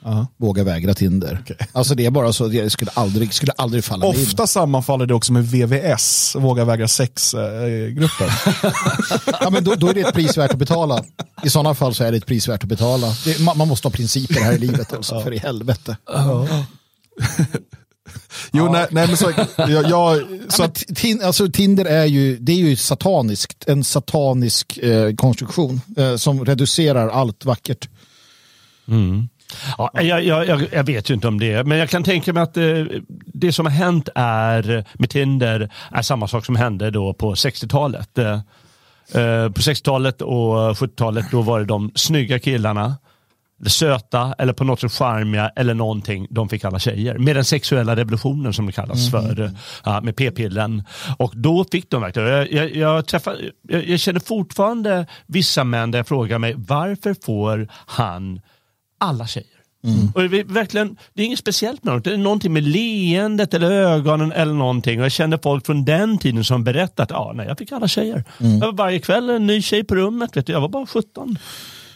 Ja. Våga vägra Tinder. Alltså det är bara så, det skulle aldrig, skulle aldrig falla mig in. Ofta sammanfaller det också med VVS, Våga vägra eh, sex-gruppen. (laughs) Ja, men då, då är det ett pris värt att betala. I sådana fall så är det ett pris värt att betala. Det, man, man måste ha principer här i livet alltså, för i helvete. jo, nej, nej, men så, jag, jag, så Ja, men tin, alltså, Tinder är ju, det är ju sataniskt, en satanisk eh, konstruktion eh, som reducerar allt vackert. Ja, jag, jag, jag, vet ju inte om det, men jag kan tänka mig att eh, det som har hänt är, med Tinder är samma sak som hände då på 60-talet. Eh, eh, på 60-talet och 70-talet då var det de snygga killarna, söta eller på något sätt charmiga eller någonting, de fick alla tjejer. Med den sexuella revolutionen som det kallas för, eh, ja, med p-pillen. Och då fick de verkligen, jag, jag, jag, träffar, jag, jag känner fortfarande vissa män där jag frågar mig varför får han alla tjejer. Och det, är verkligen, det är inget speciellt med dem. Det är någonting med leendet eller ögonen eller någonting. Och jag känner folk från den tiden som berättat att ja, nej, jag fick alla tjejer. Jag var varje kväll en ny tjej på rummet. Vet du. Jag var bara 17.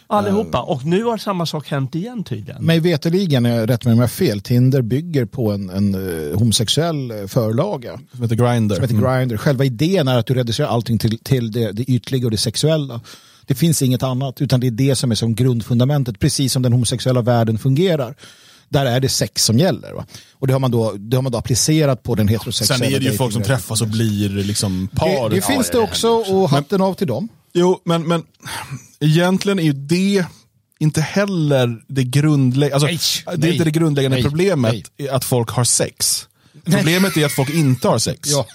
Allihopa. Och nu har samma sak hänt igen tydligen. Mig veterligen, eh, rätt mig om jag har fel, Tinder bygger på en, en eh, homosexuell eh, förlaga som heter Grindr. som heter Grindr. Själva idén är att du reducerar allting till, till det, det ytliga och det sexuella. Det finns inget annat, utan det är det som är som grundfundamentet, precis som den homosexuella världen fungerar. Där är det sex som gäller. Va? Och det har, man då, det har man då applicerat på den heterosexuella Sen är det ju folk som träffas och blir liksom par. Det, det finns det också och hatten av till dem. Jo, men, men egentligen är ju det inte heller det grundläggande, alltså, det är nej, inte det grundläggande nej, problemet nej. att folk har sex. Problemet är att folk inte har sex. Ja.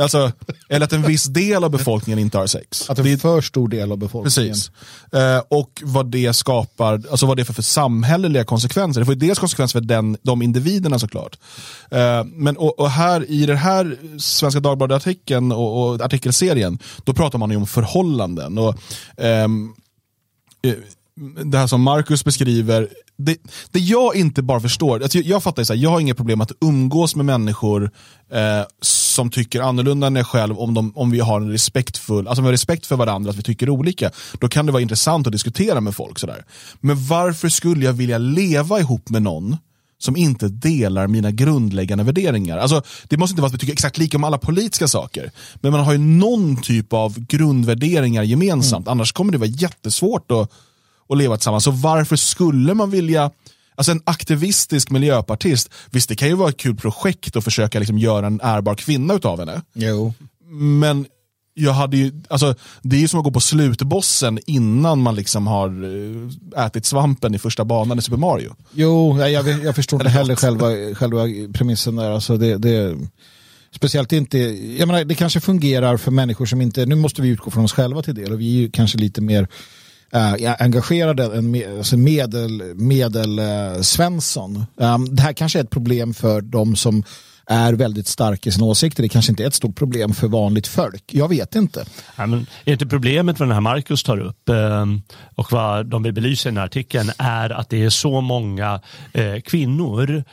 Alltså, eller att en viss del av befolkningen inte har sex. Att en Det är- för stor del av befolkningen. Precis. Eh, och vad det skapar, alltså vad det är för, samhälleliga konsekvenser. Det får dels konsekvenser för den, de individerna såklart. Eh, men och, och här i den här Svenska Dagbladet-artikeln och, och artikelserien, då pratar man ju om förhållanden. Och, ehm, eh, det här som Marcus beskriver, det, det jag inte bara förstår, alltså jag, jag fattar ju så här, jag har inga problem att umgås med människor eh, som tycker annorlunda än jag själv om, de, om vi har en respektfull, alltså med respekt för varandra, att vi tycker olika. Då kan det vara intressant att diskutera med folk. Sådär. Men varför skulle jag vilja leva ihop med någon som inte delar mina grundläggande värderingar. Alltså, det måste inte vara att vi tycker exakt lika om alla politiska saker, men man har ju någon typ av grundvärderingar gemensamt, annars kommer det vara jättesvårt att, att leva tillsammans. Så varför skulle man vilja Alltså en aktivistisk miljöpartist, visst det kan ju vara ett kul projekt att försöka liksom göra en ärbar kvinna utav henne. Jo. Men jag hade ju, alltså, det är ju som att gå på slutbossen innan man liksom har eh, ätit svampen i första banan i Super Mario. Jo, jag, jag, jag förstår inte heller själva, själva premissen där. Alltså det, det, speciellt inte, jag menar, det kanske fungerar för människor som inte, nu måste vi utgå från oss själva till del och vi är ju kanske lite mer eh, engagerade en alltså medel, medel eh, Svensson. Um, det här kanske är ett problem för de som är väldigt starka i sina åsikter. Det kanske inte är ett stort problem för vanligt folk. Jag vet inte. Ja, men är inte problemet vad den här Marcus tar upp eh, och vad de vill belysa i den här artikeln är att det är så många eh, kvinnor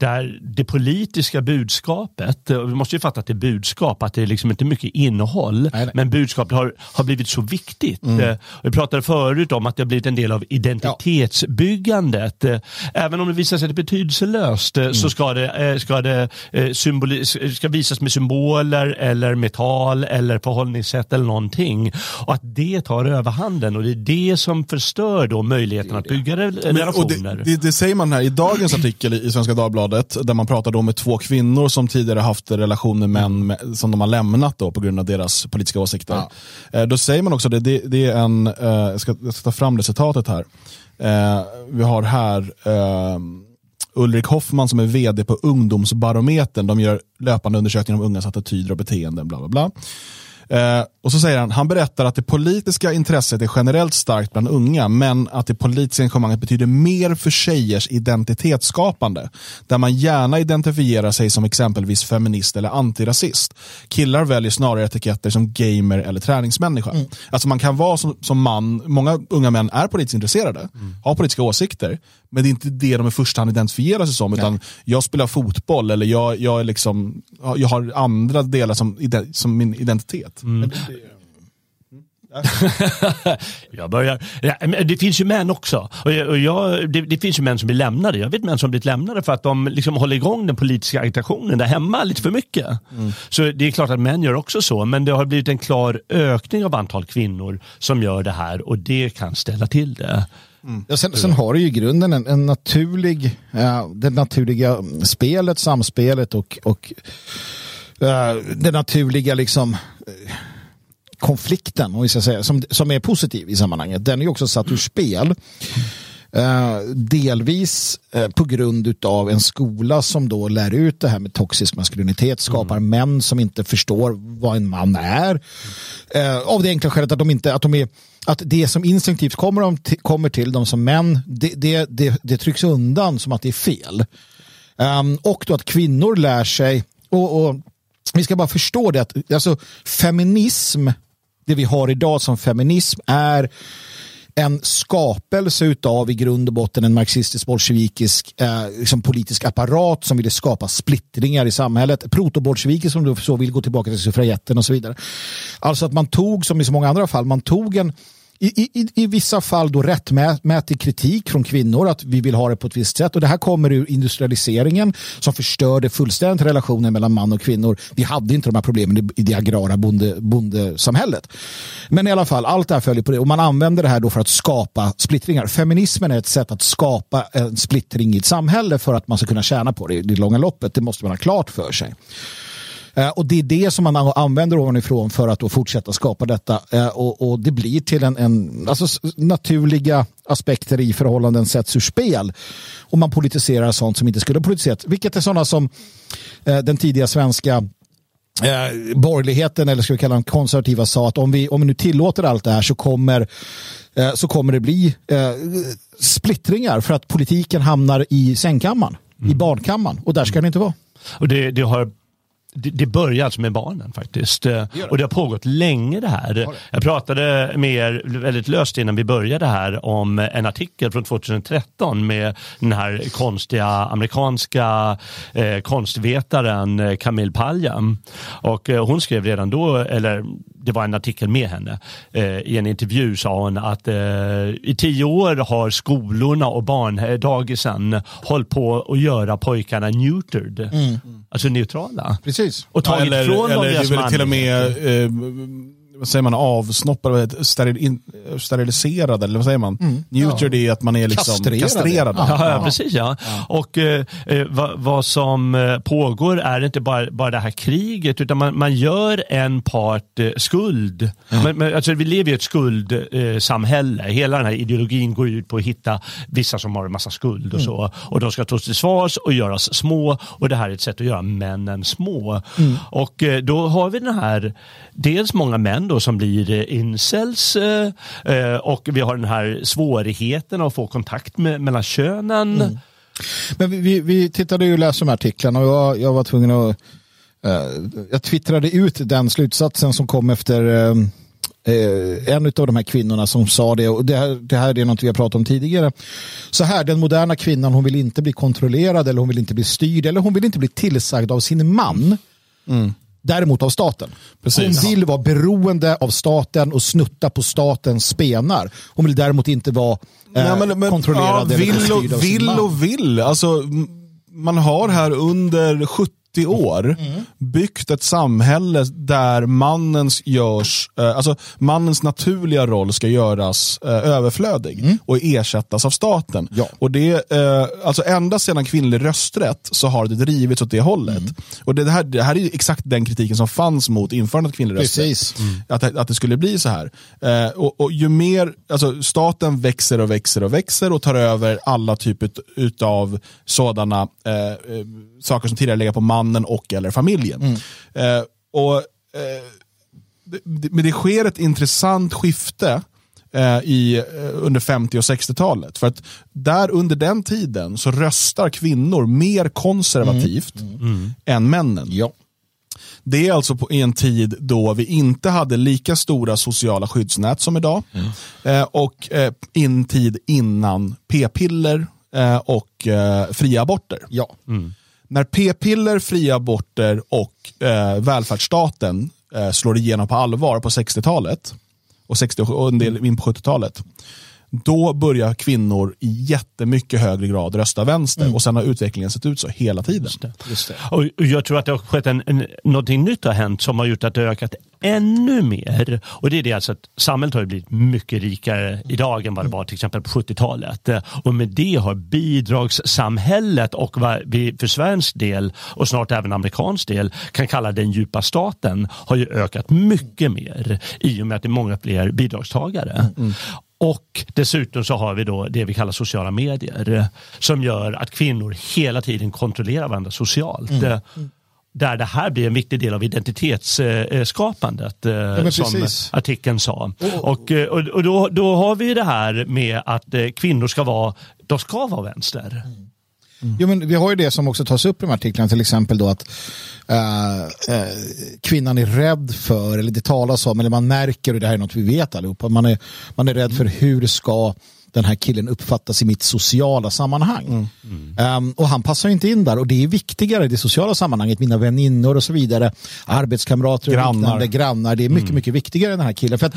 där det politiska budskapet, och vi måste ju fatta att det är budskap, att det är liksom inte mycket innehåll, Nej, nej. men budskapet har, har blivit så viktigt. Eh, Vi pratade förut om att det har blivit en del av identitetsbyggandet. Eh, Även om det visar sig det är betydelselöst eh, så ska det, eh, ska det eh, symboli- ska visas med symboler eller med tal eller förhållningssätt eller någonting. Och att det tar överhanden och det är det som förstör då möjligheten att bygga Men, relationer. det, det, det säger man här i dagens artikel i Svenska Dagbladet, där man pratar då med två kvinnor som tidigare haft relationer med män med, som de har lämnat då på grund av deras politiska åsikter. Eh, då säger man också, det, det, det är en, eh, jag, ska, jag ska ta fram det citatet här. Eh, vi har här Ulrik Hoffman som är vd på Ungdomsbarometern. De gör löpande undersökningar om ungas attityder och beteenden. Bla, bla, bla. Eh, och så säger han, han berättar att det politiska intresset är generellt starkt bland unga, men att det politiska engagemanget betyder mer för tjejers identitetsskapande. Där man gärna identifierar sig som exempelvis feminist eller antirasist. Killar väljer snarare etiketter som gamer eller träningsmänniska. Alltså man kan vara som, som man, många unga män är politiskt intresserade, har politiska åsikter, men det är inte det de i första hand identifierar sig som, utan jag spelar fotboll eller jag, jag, är liksom, jag har andra delar som, som min identitet. (laughs) Jag börjar. Ja, det finns ju män också. Och jag, och jag, det, det finns ju män som blir lämnade. Jag vet män som blivit lämnade för att de liksom håller igång den politiska agitationen där hemma lite för mycket. Så det är klart att män gör också så. Men det har blivit en klar ökning av antal kvinnor som gör det här och det kan ställa till det. Mm. Ja, sen, sen har du ju i grunden en, en naturlig, uh, det naturliga spelet, samspelet och, och uh, det naturliga liksom uh, konflikten, om vi ska säga, som, som är positiv i sammanhanget. Den är ju också satt ur spel. Eh, delvis eh, på grund av en skola som då lär ut det här med toxisk maskulinitet, skapar män som inte förstår vad en man är. Eh, av det enkla skälet att de inte, att de är att det som instinktivt kommer, de till, kommer till dem som män, det, det, det, det trycks undan som att det är fel. Ehm, och då att kvinnor lär sig, och, och vi ska bara förstå det, att alltså, feminism, det vi har idag som feminism är en skapelse utav i grund och botten en marxistisk bolsjevikisk eh, liksom politisk apparat som ville skapa splittringar i samhället. Protobolsjeviker som då så vill gå tillbaka till suffragetten och så vidare. Alltså att man tog, som i så många andra fall, man tog en i, i, I vissa fall då rättmätig kritik från kvinnor att vi vill ha det på ett visst sätt och det här kommer ur industrialiseringen som förstörde fullständigt relationen mellan man och kvinnor. Vi hade inte de här problemen i, det agrara bonde, bondesamhället. Men i alla fall, allt det här följer på det och man använder det här då för att skapa splittringar. Feminismen är ett sätt att skapa en splittring i ett samhälle för att man ska kunna tjäna på det i det långa loppet. Det måste man ha klart för sig. Eh, och det är det som man använder ovanifrån för att fortsätta skapa detta. Eh, och, och, det blir till en, en alltså, naturliga aspekter i förhållanden sätts ur spel. Och man politiserar sånt som inte skulle politiserat. Vilket är sådana som eh, den tidiga svenska eh, borgerligheten eller ska vi kalla dem konservativa sa att om vi, om vi nu tillåter allt det här så kommer, eh, så kommer det bli eh, splittringar för att politiken hamnar i sängkammaren, mm. i barnkammaren och där ska det inte vara. Och det, det har det, det börjar alltså med barnen faktiskt. Det och det har pågått länge det här. Jag pratade med er väldigt löst innan vi började här om en artikel från 2013 med den här konstiga amerikanska eh, konstvetaren eh, Camille Paljam. Och eh, hon skrev redan då, eller det var en artikel med henne. Eh, I en intervju sa hon att eh, i tio år har skolorna och barndagisen hållit på att göra pojkarna neutered. Mm. Alltså neutrala. Precis. Och tagit ja, eller, ifrån dem deras eller till och med eh, vad säger man, avsnoppade, steril, steriliserade eller vad säger man? Mm. Neutered ja. är att man är liksom kastrerad. kastrerad. Ja, ja, ja, precis ja. Och eh, eh, vad, vad, som eh, pågår är inte bara, bara det här kriget utan man, man gör en part eh, skuld. Men, men, alltså, vi lever i ett skuldsamhälle. Eh, Hela den här ideologin går ut på att hitta vissa som har en massa skuld och mm. så. Och de ska tas till svars och göras små och det här är ett sätt att göra männen små. Mm. Och eh, då har vi den här, dels många män då som blir eh, incels eh, eh, och vi har den här svårigheten att få kontakt med, mellan könen. Mm. Men vi, vi tittade ju och läste de här artiklarna och jag, jag var tvungen att jag twittrade ut den slutsatsen som kom efter en av de här kvinnorna som sa det och det här, det här är något vi har pratat om tidigare. Så här, den moderna kvinnan hon vill inte bli kontrollerad eller hon vill inte bli styrd eller hon vill inte bli tillsagd av sin man. Mm. Däremot av staten. Precis. Hon vill vara beroende av staten och snutta på statens spenar. Hon vill däremot inte vara eh, Nej, men, men, kontrollerad ja, vill eller styrd och, av Vill och vill. Alltså, man har här under 70 30 år mm. byggt ett samhälle där mannens, görs, eh, alltså mannens naturliga roll ska göras eh, överflödig mm. och ersättas av staten. Ja. Och det, eh, alltså ända sedan kvinnlig rösträtt så har det drivits åt det hållet. Mm. Och det, här, det här är exakt den kritiken som fanns mot införandet av kvinnlig rösträtt. Mm. Att, att det skulle bli så här. Eh, och, och, ju mer, alltså staten växer och växer och växer och tar över alla typer av sådana eh, eh, saker som tidigare legat på mannen och eller familjen. Mm. Eh, och, eh, det, men det sker ett intressant skifte eh, i, eh, under 50 och 60-talet. För att där under den tiden så röstar kvinnor mer konservativt mm. Mm. än männen. Ja. Det är alltså på en tid då vi inte hade lika stora sociala skyddsnät som idag. Mm. Eh, och eh, en tid innan p-piller eh, och eh, fria aborter. Ja. Mm när p-piller, fria aborter och eh, välfärdsstaten eh, slår igenom på allvar på 60-talet och, 60 och en del in på 70-talet, då börjar kvinnor i jättemycket högre grad rösta vänster mm. och sen har utvecklingen sett ut så hela tiden. Just det, just det. Och jag tror att det har skett en, en, någonting nytt har hänt som har gjort att det har ökat ännu mer. Och det är det alltså att samhället har blivit mycket rikare idag än vad det var till exempel på 70-talet. Och med det har bidragssamhället och vad vi för svensk del och snart även amerikansk del kan kalla den djupa staten har ju ökat mycket mer i och med att det är många fler bidragstagare. Mm. Och dessutom så har vi då det vi kallar sociala medier som gör att kvinnor hela tiden kontrollerar varandra socialt. Mm. Där det här blir en viktig del av identitetsskapandet eh, ja, som artikeln sa. Oh. Och, och, och då, då har vi det här med att eh, kvinnor ska vara, de ska vara vänster. Mm. Mm. Jo, men vi har ju det som också tas upp i de här artiklarna, till exempel då att uh, uh, kvinnan är rädd för, eller det talas om, eller man märker, och det här är något vi vet allihopa, man är, man är rädd för hur ska den här killen uppfattas i mitt sociala sammanhang. Mm. Mm. Um, och han passar inte in där och det är viktigare i det sociala sammanhanget, mina väninnor och så vidare, arbetskamrater grannar. liknande, grannar, det är mycket, mm. mycket viktigare än den här killen. För att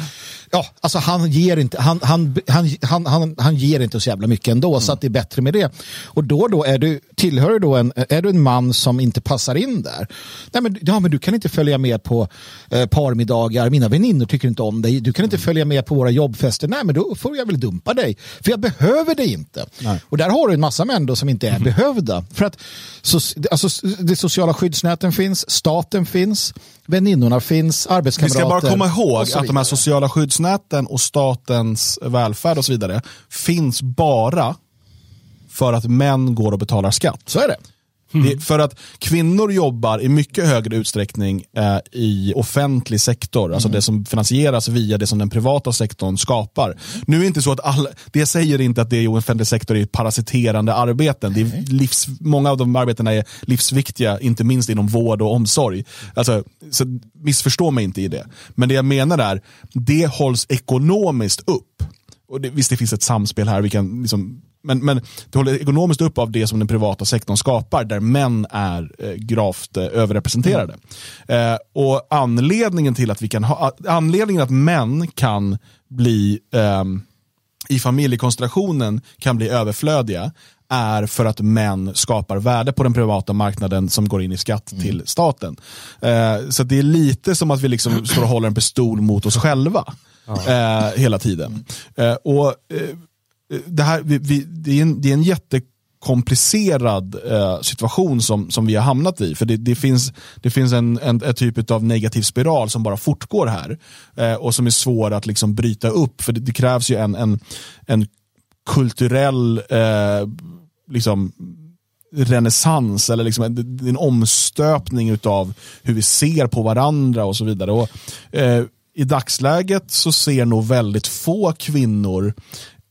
ja, alltså han ger inte, han, han, han, han, han, han ger inte så jävla mycket ändå, mm. så att det är bättre med det. Och då då är du, tillhör du då en, är du en man som inte passar in där? Nej, men, ja, men du kan inte följa med på eh, parmiddagar, mina väninnor tycker inte om dig, du kan inte mm. följa med på våra jobbfester, nej men då får jag väl dumpa dig, för jag behöver dig inte. Nej. Och där har du en massa män då som inte är mm. behövda. För att så, alltså, de sociala skyddsnäten finns, staten finns, väninnorna finns, arbetskamrater. Vi ska bara komma ihåg att de här sociala skyddsnäten och statens välfärd och så vidare finns bara för att män går och betalar skatt. Så är det. Mm. för att kvinnor jobbar i mycket högre utsträckning eh, i offentlig sektor, alltså mm. det som finansieras via det som den privata sektorn skapar. Nu är det inte så att alla, det säger inte att det i offentlig sektor är parasiterande arbeten. Det är livs, många av de arbetena är livsviktiga, inte minst inom vård och omsorg. Alltså, så missförstå mig inte i det. Men det jag menar är, det hålls ekonomiskt upp. Och det, visst, det finns ett samspel här, vi kan liksom men, men det håller ekonomiskt upp av det som den privata sektorn skapar, där män är eh, gravt eh, överrepresenterade. Mm. Eh, och anledningen till att vi kan ha, anledningen att män kan bli eh, i familjekonstellationen kan bli överflödiga är för att män skapar värde på den privata marknaden som går in i skatt mm. till staten. Eh, så det är lite som att vi liksom står och håller en pistol mot oss själva eh, hela tiden. Eh, och det, här, vi, vi, det, är en, det är en jättekomplicerad eh, situation som, som vi har hamnat i. För det, det finns, det finns en, en, en, typ av negativ spiral som bara fortgår här. Eh, och som är svår att liksom bryta upp. För det, det krävs ju en, en, en kulturell eh, liksom, renässans eller liksom en, en omstöpning av hur vi ser på varandra och så vidare. Och, eh, I dagsläget så ser nog väldigt få kvinnor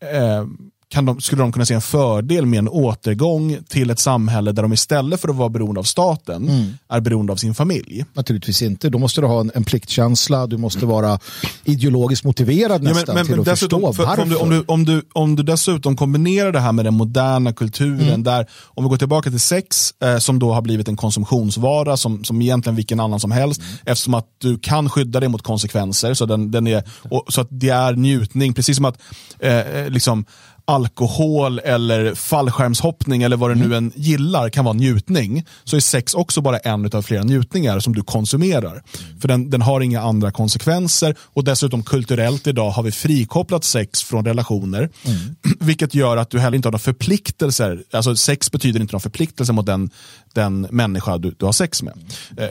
eh, kan de, skulle de kunna se en fördel med en återgång till ett samhälle där de istället för att vara beroende av staten mm. är beroende av sin familj? Naturligtvis inte. Då måste du ha en, en pliktkänsla, du måste vara ideologiskt motiverad nästan ja, men, men, till att förstå för, varför. Om du, om, du, om, du, om du dessutom kombinerar det här med den moderna kulturen, mm. där om vi går tillbaka till sex, eh, som då har blivit en konsumtionsvara som, som egentligen vilken annan som helst, mm. eftersom att du kan skydda dig mot konsekvenser, så, den, den är, och, så att det är njutning, precis som att eh, eh liksom alkohol eller fallskärmshoppning eller vad du nu mm. än gillar kan vara njutning, så är sex också bara en av flera njutningar som du konsumerar. Mm. För den, den har inga andra konsekvenser och dessutom kulturellt idag har vi frikopplat sex från relationer, mm. (clears throat) vilket gör att du heller inte har några förpliktelser. Alltså sex betyder inte några förpliktelser mot den, den människa du, du har sex med. Mm. Eh,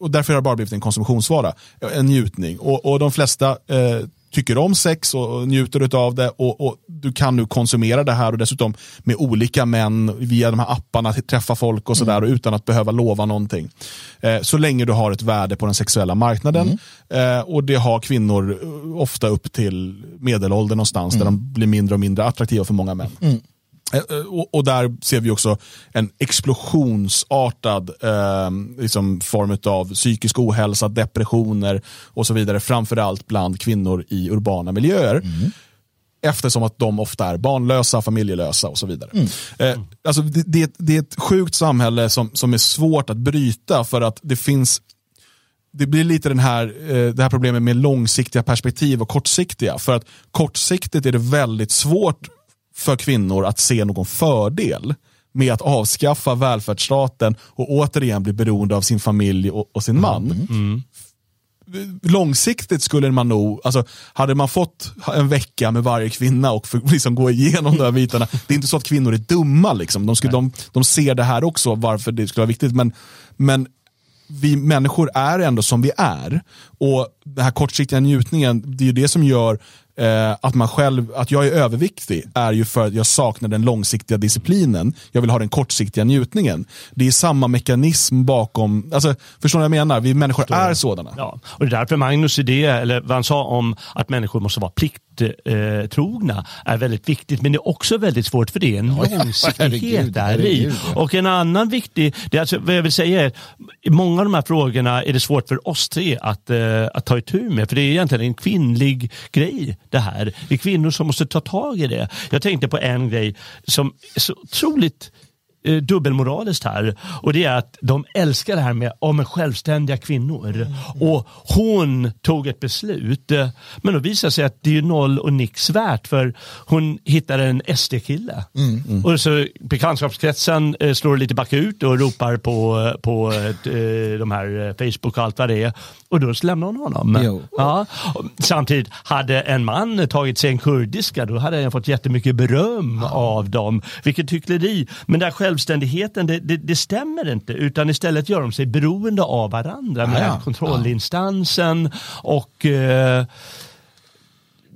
och därför har det bara blivit en konsumtionsvara, en njutning. Och, och de flesta eh, tycker om sex och njuter av det och, och, du kan nu konsumera det här och dessutom med olika män via de här apparna träffa folk och sådär mm. utan att behöva lova någonting. Eh, så länge du har ett värde på den sexuella marknaden mm. eh, och det har kvinnor eh, ofta upp till medelåldern någonstans mm. där de blir mindre och mindre attraktiva för många män. Mm. Eh, eh, och, och, där ser vi också en explosionsartad eh, liksom form av psykisk ohälsa, depressioner och så vidare. Framförallt bland kvinnor i urbana miljöer. Mm. Eftersom att de ofta är barnlösa, familjelösa och så vidare. Mm. Eh, alltså det, det, det, är ett sjukt samhälle som, som är svårt att bryta för att det finns det blir lite den här, eh, det här problemet med långsiktiga perspektiv och kortsiktiga. För att kortsiktigt är det väldigt svårt för kvinnor att se någon fördel med att avskaffa välfärdsstaten och återigen bli beroende av sin familj och, och sin man. Mm. Mm. Långsiktigt skulle man nog, alltså, hade man fått en vecka med varje kvinna och för, liksom gå igenom de här bitarna, det är inte så att kvinnor är dumma, liksom. de, skulle, de, de ser det här också, varför det skulle vara viktigt, men, men vi människor är ändå som vi är. Och den här kortsiktiga njutningen, det är ju det som gör eh, att man själv, att jag är överviktig är ju för att jag saknar den långsiktiga disciplinen. Jag vill ha den kortsiktiga njutningen. Det är samma mekanism bakom, alltså, förstår ni vad jag menar? Vi människor är sådana. Ja. Och det är därför Magnus idé, eller vad han sa om att människor måste vara plikttrogna, är väldigt viktigt. Men det är också väldigt svårt för det är en långsiktighet där i. Och en annan viktig, det är alltså, vad jag vill säga är, i många av de här frågorna är det svårt för oss tre att, uh, att ta itu med. För det är egentligen en kvinnlig grej det här. Det är kvinnor som måste ta tag i det. Jag tänkte på en grej som är så otroligt eh, dubbelmoraliskt här. Och det är att de älskar det här med, med självständiga kvinnor. Mm. Och hon tog ett beslut. Men då visar det sig att det är noll och nix värt för hon hittade en SD-kille. Mm. Mm. Och så bekantskapskretsen eh, slår lite bakut och ropar på, på eh, de här eh, Facebook och allt vad det är. Och då lämnar hon honom. Ja. Samtidigt, hade en man tagit sig en kurdiska då hade han fått jättemycket beröm ja. av dem. Vilket hyckleri. Men den självständigheten, det, det, det, stämmer inte. Utan istället gör de sig beroende av varandra med ja, kontrollinstansen och eh,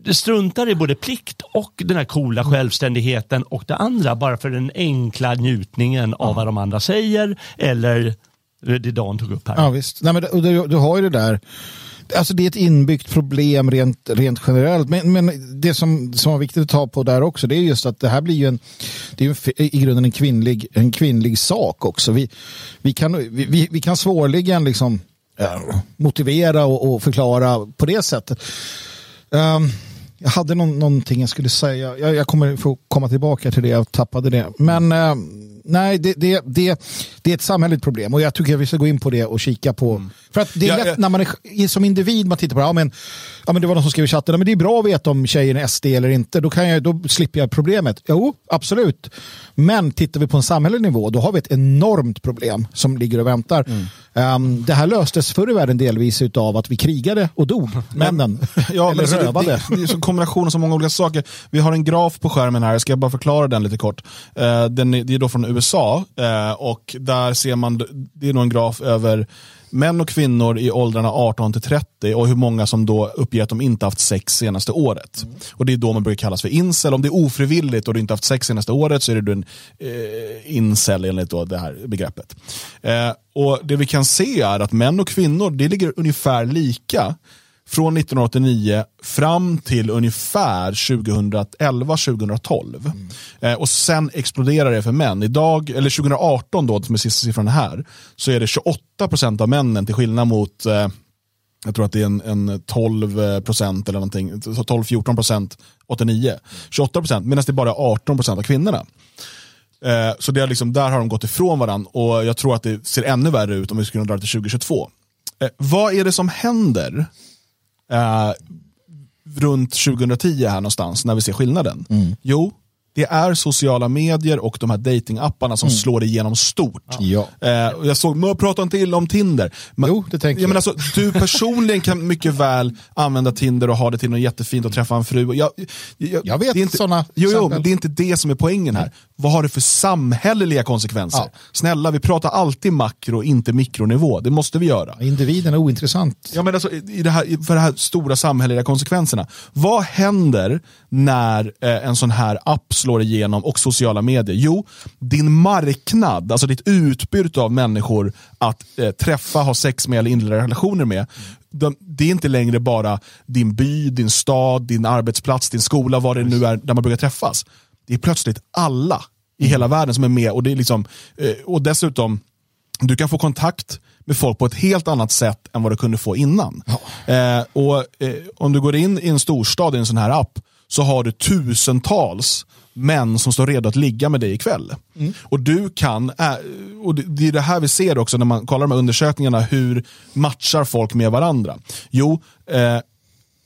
det struntar i både plikt och den här coola självständigheten och det andra bara för den enkla njutningen av vad de andra säger eller det Dan tog upp här. Ja visst, Nej, men du, du har ju det där Alltså det är ett inbyggt problem rent, rent generellt. Men, men det som, som var viktigt att ta på där också det är just att det här blir ju en, det är en, i grunden en kvinnlig, en kvinnlig sak också. Vi, vi, kan, vi, vi kan svårligen liksom, äh, motivera och, och, förklara på det sättet. Um, jag hade någon, någonting jag skulle säga. Jag, jag kommer få komma tillbaka till det. Jag tappade det. Men uh, nej, det, det, det, det är ett samhälleligt problem och jag tycker att vi ska gå in på det och kika på. Mm. För att det är ja, lätt ja. när man är som individ, man tittar på det, ja, men, ja, men det var någon som skrev i chatten, men det är bra att veta om tjejen är SD eller inte, då, kan jag, då slipper jag problemet. Jo, absolut. Men tittar vi på en samhällelig nivå, då har vi ett enormt problem som ligger och väntar. Mm. Um, det här löstes förr i världen delvis av att vi krigade och dog, männen. (laughs) ja, eller men rövade. Det, det, det är en kombination av så många olika saker. Vi har en graf på skärmen här, ska jag bara förklara den lite kort. Uh, den är, det är då från USA eh, och där ser man, det är nog en graf över män och kvinnor i åldrarna 18 till 30 och hur många som då uppger att de inte haft sex senaste året. Mm. Och Det är då man brukar kallas för incel. Om det är ofrivilligt och du inte haft sex senaste året så är du en eh, incel enligt då det här begreppet. Eh, och Det vi kan se är att män och kvinnor det ligger ungefär lika från 1989 fram till ungefär 2011-2012. Mm. Eh, och sen exploderar det för män. Idag, eller 2018 då, som är sista siffran här, så är det 28% av männen till skillnad mot eh, jag tror att det är en, en 12 procent eller någonting, 12-14 procent 89. 28 procent, medan det är bara 18 procent av kvinnorna. Eh, så det är liksom, där har de gått ifrån varandra och jag tror att det ser ännu värre ut om vi skulle dra till 2022. Eh, vad är det som händer eh, runt 2010 här någonstans när vi ser skillnaden? Mm. Jo, det är sociala medier och de här datingapparna som mm. slår igenom stort. Ja. Eh, jag såg, man pratar inte illa om Tinder. Men, jo, det tänker jag. Men alltså, du personligen kan mycket väl använda Tinder och ha det till något jättefint och träffa en fru. Jag, jag, jag vet inte, sådana jo, jo, men Det är inte det som är poängen här. Vad har det för samhälleliga konsekvenser? Ja. Snälla, vi pratar alltid makro, inte mikronivå. Det måste vi göra. Individen är ointressant. Ja, men alltså, i det här, för de här stora samhälleliga konsekvenserna. Vad händer när eh, en sån här app slår igenom och sociala medier? Jo, din marknad, alltså ditt utbud av människor att eh, träffa, ha sex med eller inleda relationer med. De, det är inte längre bara din by, din stad, din arbetsplats, din skola, vad det nu är där man brukar träffas. Det är plötsligt alla i hela mm. världen som är med och, det är liksom, eh, och dessutom, du kan få kontakt med folk på ett helt annat sätt än vad du kunde få innan. Ja. Eh, och eh, Om du går in i en storstad i en sån här app så har du tusentals män som står redo att ligga med dig ikväll. Mm. Och du kan, äh, och det är det här vi ser också när man kollar de här undersökningarna, hur matchar folk med varandra? Jo, eh,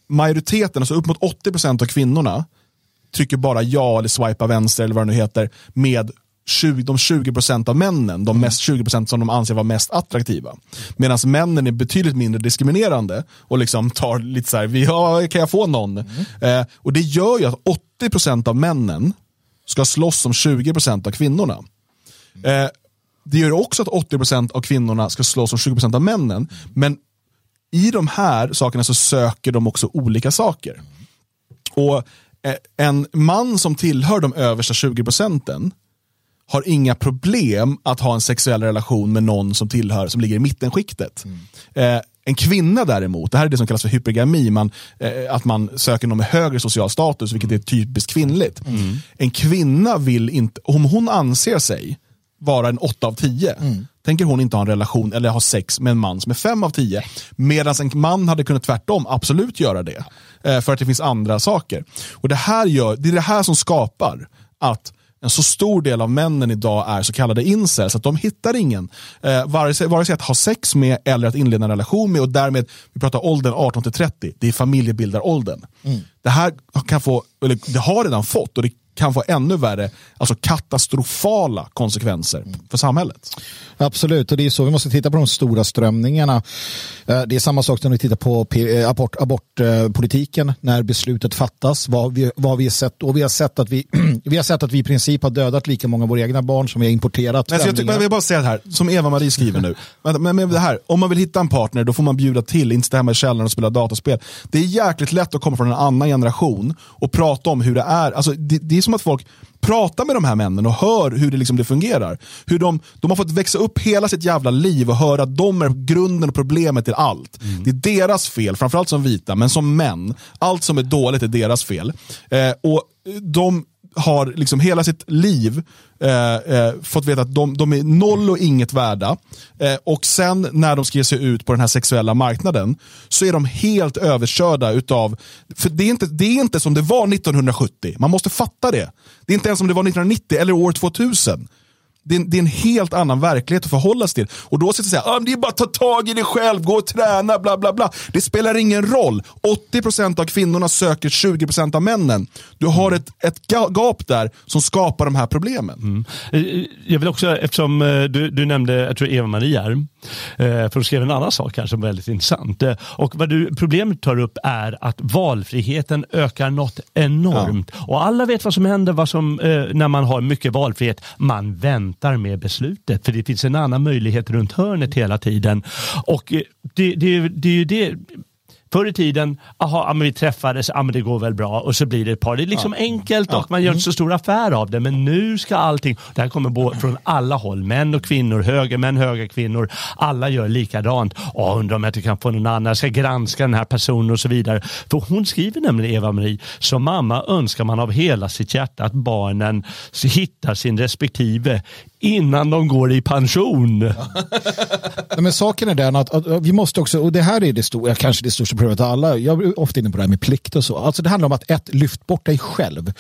majoriteten, alltså upp mot 80% av kvinnorna trycker bara ja eller swipar vänster eller vad det nu heter med 20, de 20% av männen, de mest 20% som de anser vara mest attraktiva. Medan männen är betydligt mindre diskriminerande och liksom tar lite så här, ja, kan jag få någon? Mm. Eh, och det gör ju att 80% av männen ska slåss om 20% av kvinnorna. Eh, det gör också att 80% av kvinnorna ska slåss om 20% av männen. Men i de här sakerna så söker de också olika saker. Och eh, en man som tillhör de översta 20 procenten har inga problem att ha en sexuell relation med någon som tillhör som ligger i mittenskiktet. Mm. Eh, en kvinna däremot, det här är det som kallas för hypergami, man, eh, att man söker någon med högre social status, vilket är typiskt kvinnligt. Mm. En kvinna vill inte, om hon anser sig vara en 8 av 10, mm. tänker hon inte ha en relation eller ha sex med en man som är 5 av 10. Medan en man hade kunnat tvärtom absolut göra det. Eh, för att det finns andra saker. Och Det här gör, det är det här som skapar att en så stor del av männen idag är så kallade incels, att de hittar ingen, eh, vare, sig, vare sig att ha sex med eller att inleda en relation med och därmed, vi pratar åldern 18 till 30, det är familjebildaråldern. Mm. Det här kan få, eller det har redan fått och det kan få ännu värre, alltså katastrofala konsekvenser för samhället. Absolut, och det är så vi måste titta på de stora strömningarna. Eh, det är samma sak när vi tittar på eh, abort, abortpolitiken, när beslutet fattas, vad vi, vad vi har sett. Och vi har sett, att vi, (clears throat) vi har sett att vi i princip har dödat lika många av våra egna barn som vi har importerat. Nej, jag, jag vill bara säga det här, som Eva-Marie skriver nu. (laughs) Men, men det här, om man vill hitta en partner, då får man bjuda till, inte stå hemma i källaren och spela dataspel. Det är jäkligt lätt att komma från en annan generation och prata om hur det är. Alltså, det, det är som att folk pratar med de här männen och hör hur det, liksom det fungerar. Hur de, de har fått växa upp hela sitt jävla liv och höra att de är grunden och problemet till allt. Mm. Det är deras fel, framförallt som vita, men som män. Allt som är dåligt är deras fel. Eh, och de har liksom hela sitt liv eh, eh, fått veta att de, de, är noll och inget värda. Eh, och sen när de ska ge sig ut på den här sexuella marknaden så är de helt överkörda utav, för det är, inte, det är inte som det var 1970, man måste fatta det. Det är inte ens som det var 1990 eller år 2000. Det är, en, det är, en, helt annan verklighet att förhålla sig till. Och då sitter jag säga, ah, det är bara att ta tag i dig själv, gå och träna, bla bla bla. Det spelar ingen roll. 80% av kvinnorna söker 20% av männen. Du har ett, ett gap där som skapar de här problemen. Mm. Eh, jag vill också, eftersom eh, du, du nämnde, jag tror Eva-Marie här, eh, för hon skrev en annan sak här som var väldigt intressant. Och vad du, problemet tar upp är att valfriheten ökar något enormt. Ja. Och alla vet vad som händer vad som, när man har mycket valfrihet. Man väntar väntar med beslutet för det finns en annan möjlighet runt hörnet hela tiden. Och det, det, det är ju det Förr i tiden, aha, vi träffades, ja, men det går väl bra och så blir det ett par. Det är liksom ja. enkelt och ja. man gör inte så stor affär av det. Men nu ska allting, det här kommer från alla håll, män och kvinnor, högermän, högerkvinnor. Alla gör likadant. Åh, undrar om jag inte kan få någon annan, jag ska granska den här personen och så vidare. För hon skriver nämligen, Eva-Marie, som mamma önskar man av hela sitt hjärta att barnen hittar sin respektive innan de går i pension. Men saken är den att, att, vi måste också, och det här är det stora, kanske det största problemet av alla, jag är ofta inne på det här med plikt och så. Alltså det handlar om att ett, lyft bort dig själv.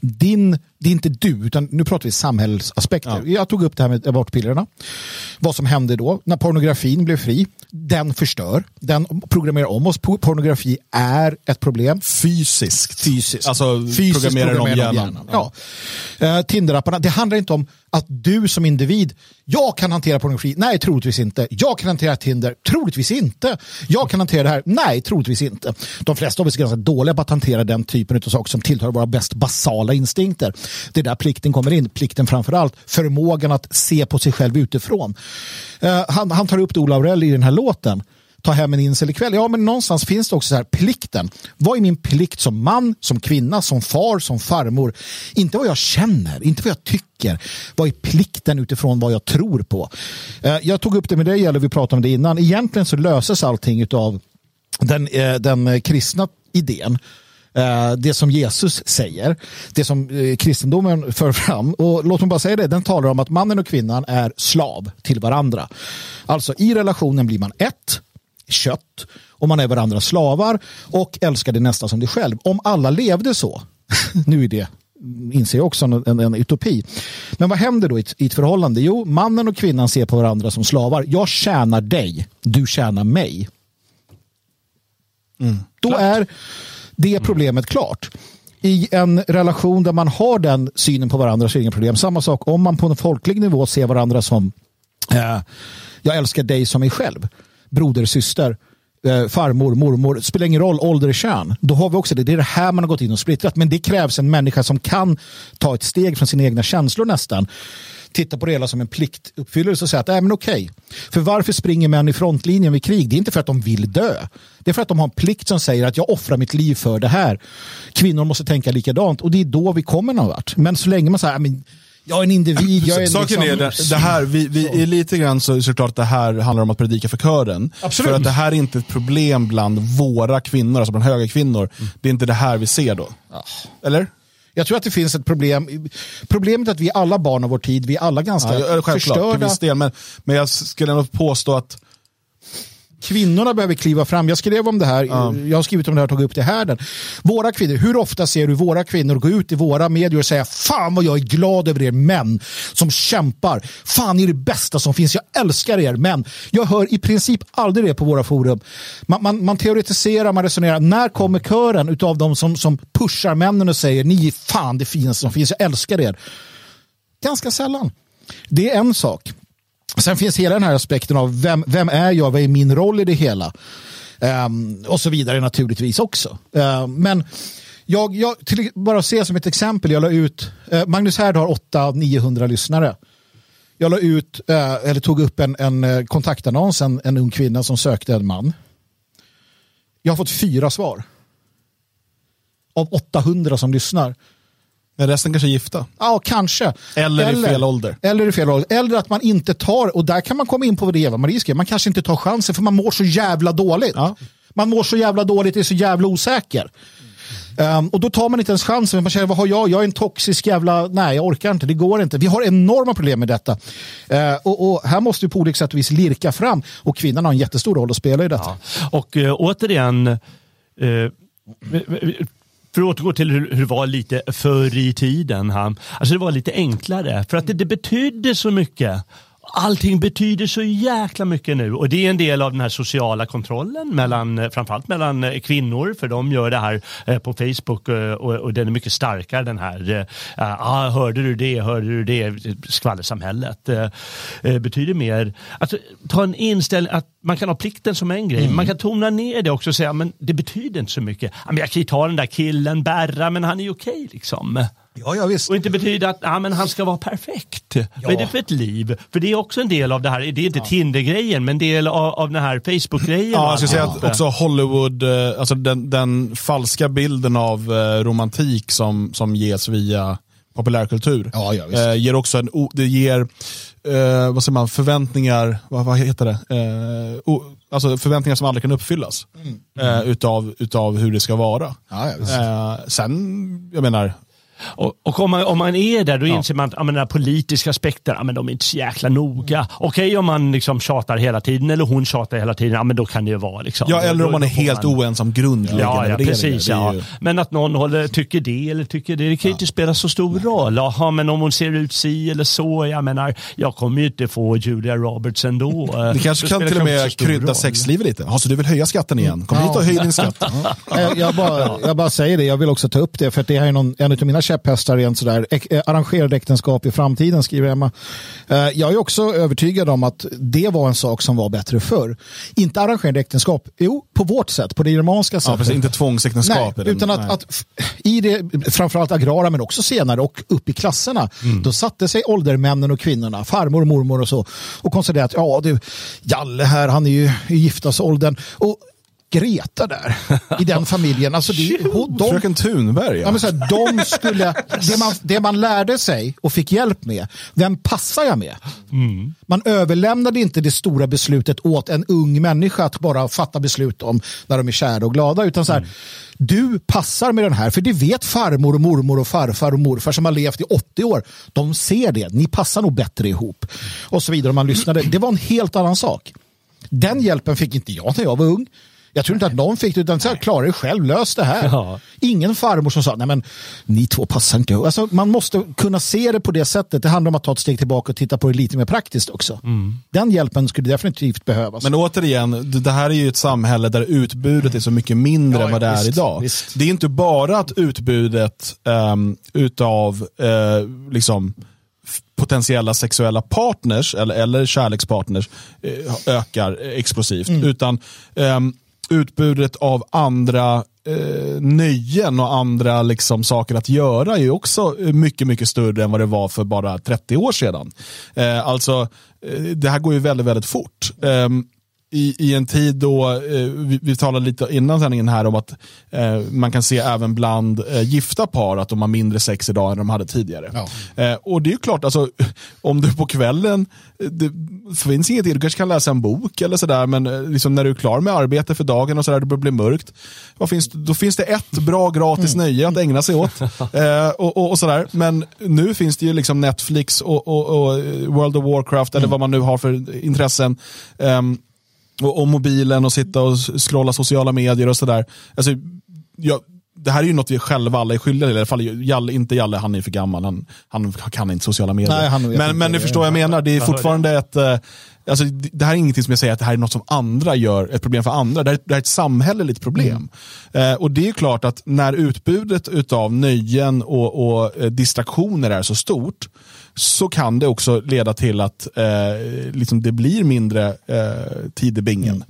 Din det är inte du, utan nu pratar vi samhällsaspekter. Ja. Jag tog upp det här med abortpillerna. Vad som hände då när pornografin blev fri. Den förstör. Den programmerar om oss. Pornografi är ett problem. Fysiskt. Fysiskt. Alltså Fysiskt programmerar, programmerar om hjärnan. hjärnan. Ja. Ja. Uh, Tinderapparna, det handlar inte om att du som individ, jag kan hantera pornografi, nej troligtvis inte. Jag kan hantera Tinder, troligtvis inte. Jag kan hantera det här, nej troligtvis inte. De flesta av oss är ganska dåliga på att hantera den typen av saker som tillhör våra bäst basala instinkter. Det är där plikten kommer in, plikten framför allt, förmågan att se på sig själv utifrån. Uh, han, han tar upp det Ola Aurell i den här låten ta hem en insel ikväll. Ja, men någonstans finns det också så här plikten. Vad är min plikt som man, som kvinna, som far, som farmor? Inte vad jag känner, inte vad jag tycker. Vad är plikten utifrån vad jag tror på? Eh, jag tog upp det med dig, eller vi pratade om det innan. Egentligen så löses allting av den, eh, den kristna idén det som Jesus säger, det som kristendomen för fram. Och låt mig bara säga det, den talar om att mannen och kvinnan är slav till varandra. Alltså i relationen blir man ett kött och man är varandras slavar och älskar det nästa som dig själv. Om alla levde så, (laughs) nu är det inser jag också en, en, en, utopi. Men vad händer då i ett, i ett förhållande? Jo, mannen och kvinnan ser på varandra som slavar. Jag tjänar dig, du tjänar mig. Mm. Då klart. är det problemet klart. I en relation där man har den synen på varandra så är det inga problem. Samma sak om man på en folklig nivå ser varandra som eh, jag älskar dig som mig själv broder, syster, eh, farmor, mormor, spelar ingen roll ålder kön. Då har vi också det. Det är det här man har gått in och splittrat. Men det krävs en människa som kan ta ett steg från sina egna känslor nästan. Titta på det hela som en pliktuppfyllelse och säga att äh, men okej. För varför springer män i frontlinjen vid krig? Det är inte för att de vill dö. Det är för att de har en plikt som säger att jag offrar mitt liv för det här. Kvinnor måste tänka likadant och det är då vi kommer någon vart. Men så länge man säger men jag är en individ. Jag är (laughs) Saken liksom... är det, det här, vi, vi är lite grann så, såklart det här handlar om att predika för kören. Absolut. För att det här är inte ett problem bland våra kvinnor, alltså bland höga kvinnor. Mm. Det är inte det här vi ser då. Ah. Eller? Jag tror att det finns ett problem. Problemet är att vi är alla barn av vår tid. Vi är alla ganska ja, förstörda. Del, men, men jag skulle nog påstå att Kvinnorna behöver kliva fram. Jag skrev om det här. Ja. Jag har skrivit om det här och tagit upp det här. Våra kvinnor, hur ofta ser du våra kvinnor gå ut i våra medier och säga fan vad jag är glad över er män som kämpar. Fan ni är det bästa som finns. Jag älskar er män. Jag hör i princip aldrig det på våra forum. Man, man, man teoretiserar, man resonerar. När kommer kören av de som, som pushar männen och säger ni är fan det finaste som finns. Jag älskar er. Ganska sällan. Det är en sak. Sen finns hela den här aspekten av vem, vem är jag, vad är min roll i det hela? Um, och så vidare naturligtvis också. Uh, men jag, jag till, bara se som ett exempel, jag la ut, uh, Magnus Härd har 800-900 lyssnare. Jag la ut, uh, eller tog upp en, en eh, kontaktannons, en, en ung kvinna som sökte en man. Jag har fått fyra svar. Av 800 som lyssnar. Men resten kanske är gifta? Ja, kanske. Eller, eller i fel ålder. Eller i fel ålder. Eller att man inte tar, och där kan man komma in på vad det Eva-Marie skrev, man kanske inte tar chansen för man mår så jävla dåligt. Ja. Man mår så jävla dåligt, är så jävla osäker. Um, och då tar man inte ens chansen. Man känner, vad har jag? Jag är en toxisk jävla... Nej, jag orkar inte. Det går inte. Vi har enorma problem med detta. Uh, och, och, här måste vi på olika sätt och vis lirka fram. Och kvinnan har en jättestor roll att spela i detta. Ja. Och uh, återigen, uh, för att återgå till hur, hur det var lite förr i tiden. Alltså det var lite enklare för att det, det betydde så mycket allting betyder så jäkla mycket nu. Och det är en del av den här sociala kontrollen mellan framförallt mellan eh, kvinnor för de gör det här eh, på Facebook eh, och, och den är mycket starkare den här ah, hörde du det, hörde du det? Skvallersamhället betyder mer. Att ta en inställning att man kan ha plikten som en grej. Mm. man kan tona ner det också och säga men det betyder inte så mycket. Jag kan ju ta den där killen Berra men han är ju okej okay, liksom Ja, ja, visst. Och inte betyda att ja, men han ska vara perfekt. Ja. Vad är det för ett liv? För det är också en del av det här, det är inte ja. Tinder-grejen, men del av, av den här Facebook-grejen. Ja, jag skulle säga att också Hollywood, eh, alltså den, den falska bilden av eh, romantik som, som ges via populärkultur. Ja, ja, visst. Eh, ger också en, det ger, eh, vad säger man, förväntningar, vad, vad heter det? Eh, o, alltså förväntningar som aldrig kan uppfyllas. Mm. Mm. utav, utav hur det ska vara. Ja, ja, sen, jag menar, och, och om, man, om man är där då ja. inser man att ja, den politiska aspekten, ja, men de är inte så jäkla noga. Okej okay, om man liksom tjatar hela tiden eller hon tjatar hela tiden, ja men då kan det ju vara liksom. Ja eller om man är helt man... oense om grundläggande ja, ja, precis, ja. Ju... Men att någon håller, tycker det eller tycker det, det kan ju inte spela så stor roll. Jaha, men om hon ser ut si eller så, jag menar, jag kommer ju inte få Julia Roberts ändå. (laughs) Det kanske kan till och med krydda sexlivet lite. Ja, så du vill höja skatten igen? Kom hit och höj din skatt. (laughs) jag, jag, bara, jag bara säger det, jag vill också ta upp det för det här är någon, en av mina käpphästar rent sådär. Eh, arrangerade äktenskap i framtiden skriver Emma. Eh, jag är också övertygad om att det var en sak som var bättre förr. Inte arrangerade äktenskap, jo på vårt sätt, på det germanska sättet. Ja, precis, inte tvångsäktenskap. Nej, utan att, att, i det, framförallt agrara men också senare och upp i klasserna, mm. då satte sig åldermännen och kvinnorna, farmor och mormor och så, och konstaterade att ja, du, Jalle här, han är ju i giftasåldern. Och Greta där i den familjen. Alltså det, de, Fröken Thunberg. Ja. Ja, så här, de skulle, det, man, det man lärde sig och fick hjälp med, vem passar jag med? Mm. Man överlämnade inte det stora beslutet åt en ung människa att bara fatta beslut om när de är kära och glada. Utan så här, mm. du passar med den här, för det vet farmor och mormor och farfar och morfar som har levt i 80 år. De ser det, ni passar nog bättre ihop. Och så vidare, man lyssnade. Det var en helt annan sak. Den hjälpen fick inte jag när jag var ung. Jag tror inte att någon fick det, utan så klara det själv, lös det här. Ja. Ingen farmor som sa, nej men ni två passar inte alltså, Man måste kunna se det på det sättet. Det handlar om att ta ett steg tillbaka och titta på det lite mer praktiskt också. Mm. Den hjälpen skulle definitivt behövas. Men återigen, det här är ju ett samhälle där utbudet är så mycket mindre ja, än vad det är visst, idag. Visst. Det är inte bara att utbudet um, utav uh, liksom potentiella sexuella partners eller, eller kärlekspartners eh, ökar explosivt. Mm. Utan um, utbudet av andra eh, nöjen och andra liksom, saker att göra är också mycket, mycket större än vad det var för bara 30 år sedan. Eh, alltså, eh, det här går ju väldigt, väldigt fort. Ehm, Eh, i, i en tid då, eh, vi, vi talade lite innan sändningen här om att eh, man kan se även bland eh, gifta par att de har mindre sex idag än de hade tidigare. Ja. Eh, och det är ju klart, alltså, (laughs) om du på kvällen, det finns inget du kanske kan läsa en bok eller sådär, men eh, liksom när du är klar med arbete för dagen och sådär, det börjar bli mörkt, vad finns, då finns det ett bra gratis mm. nöje att ägna sig åt. (laughs) Eh, och, och, och, sådär. Men nu finns det ju liksom Netflix och, och World of Warcraft, eller mm. vad man nu har för intressen. Um, och, och, mobilen och sitta och scrolla sociala medier och sådär. Alltså, jag, det här är ju något vi själva alla är skyldiga till. I alla fall Jalle, inte Jalle, han är för gammal. Han, han kan inte sociala medier. Nej, men men ni förstår vad jag menar. Det är fortfarande ett... Eh, alltså, det här är ingenting som jag säger att det här är något som andra gör, ett problem för andra. Det här, det här är ett samhälleligt problem. Mm. Eh, och det är klart att när utbudet av nöjen och, och eh, distraktioner är så stort, så kan det också leda till att eh, liksom det blir mindre eh, tid i bingen. Mm.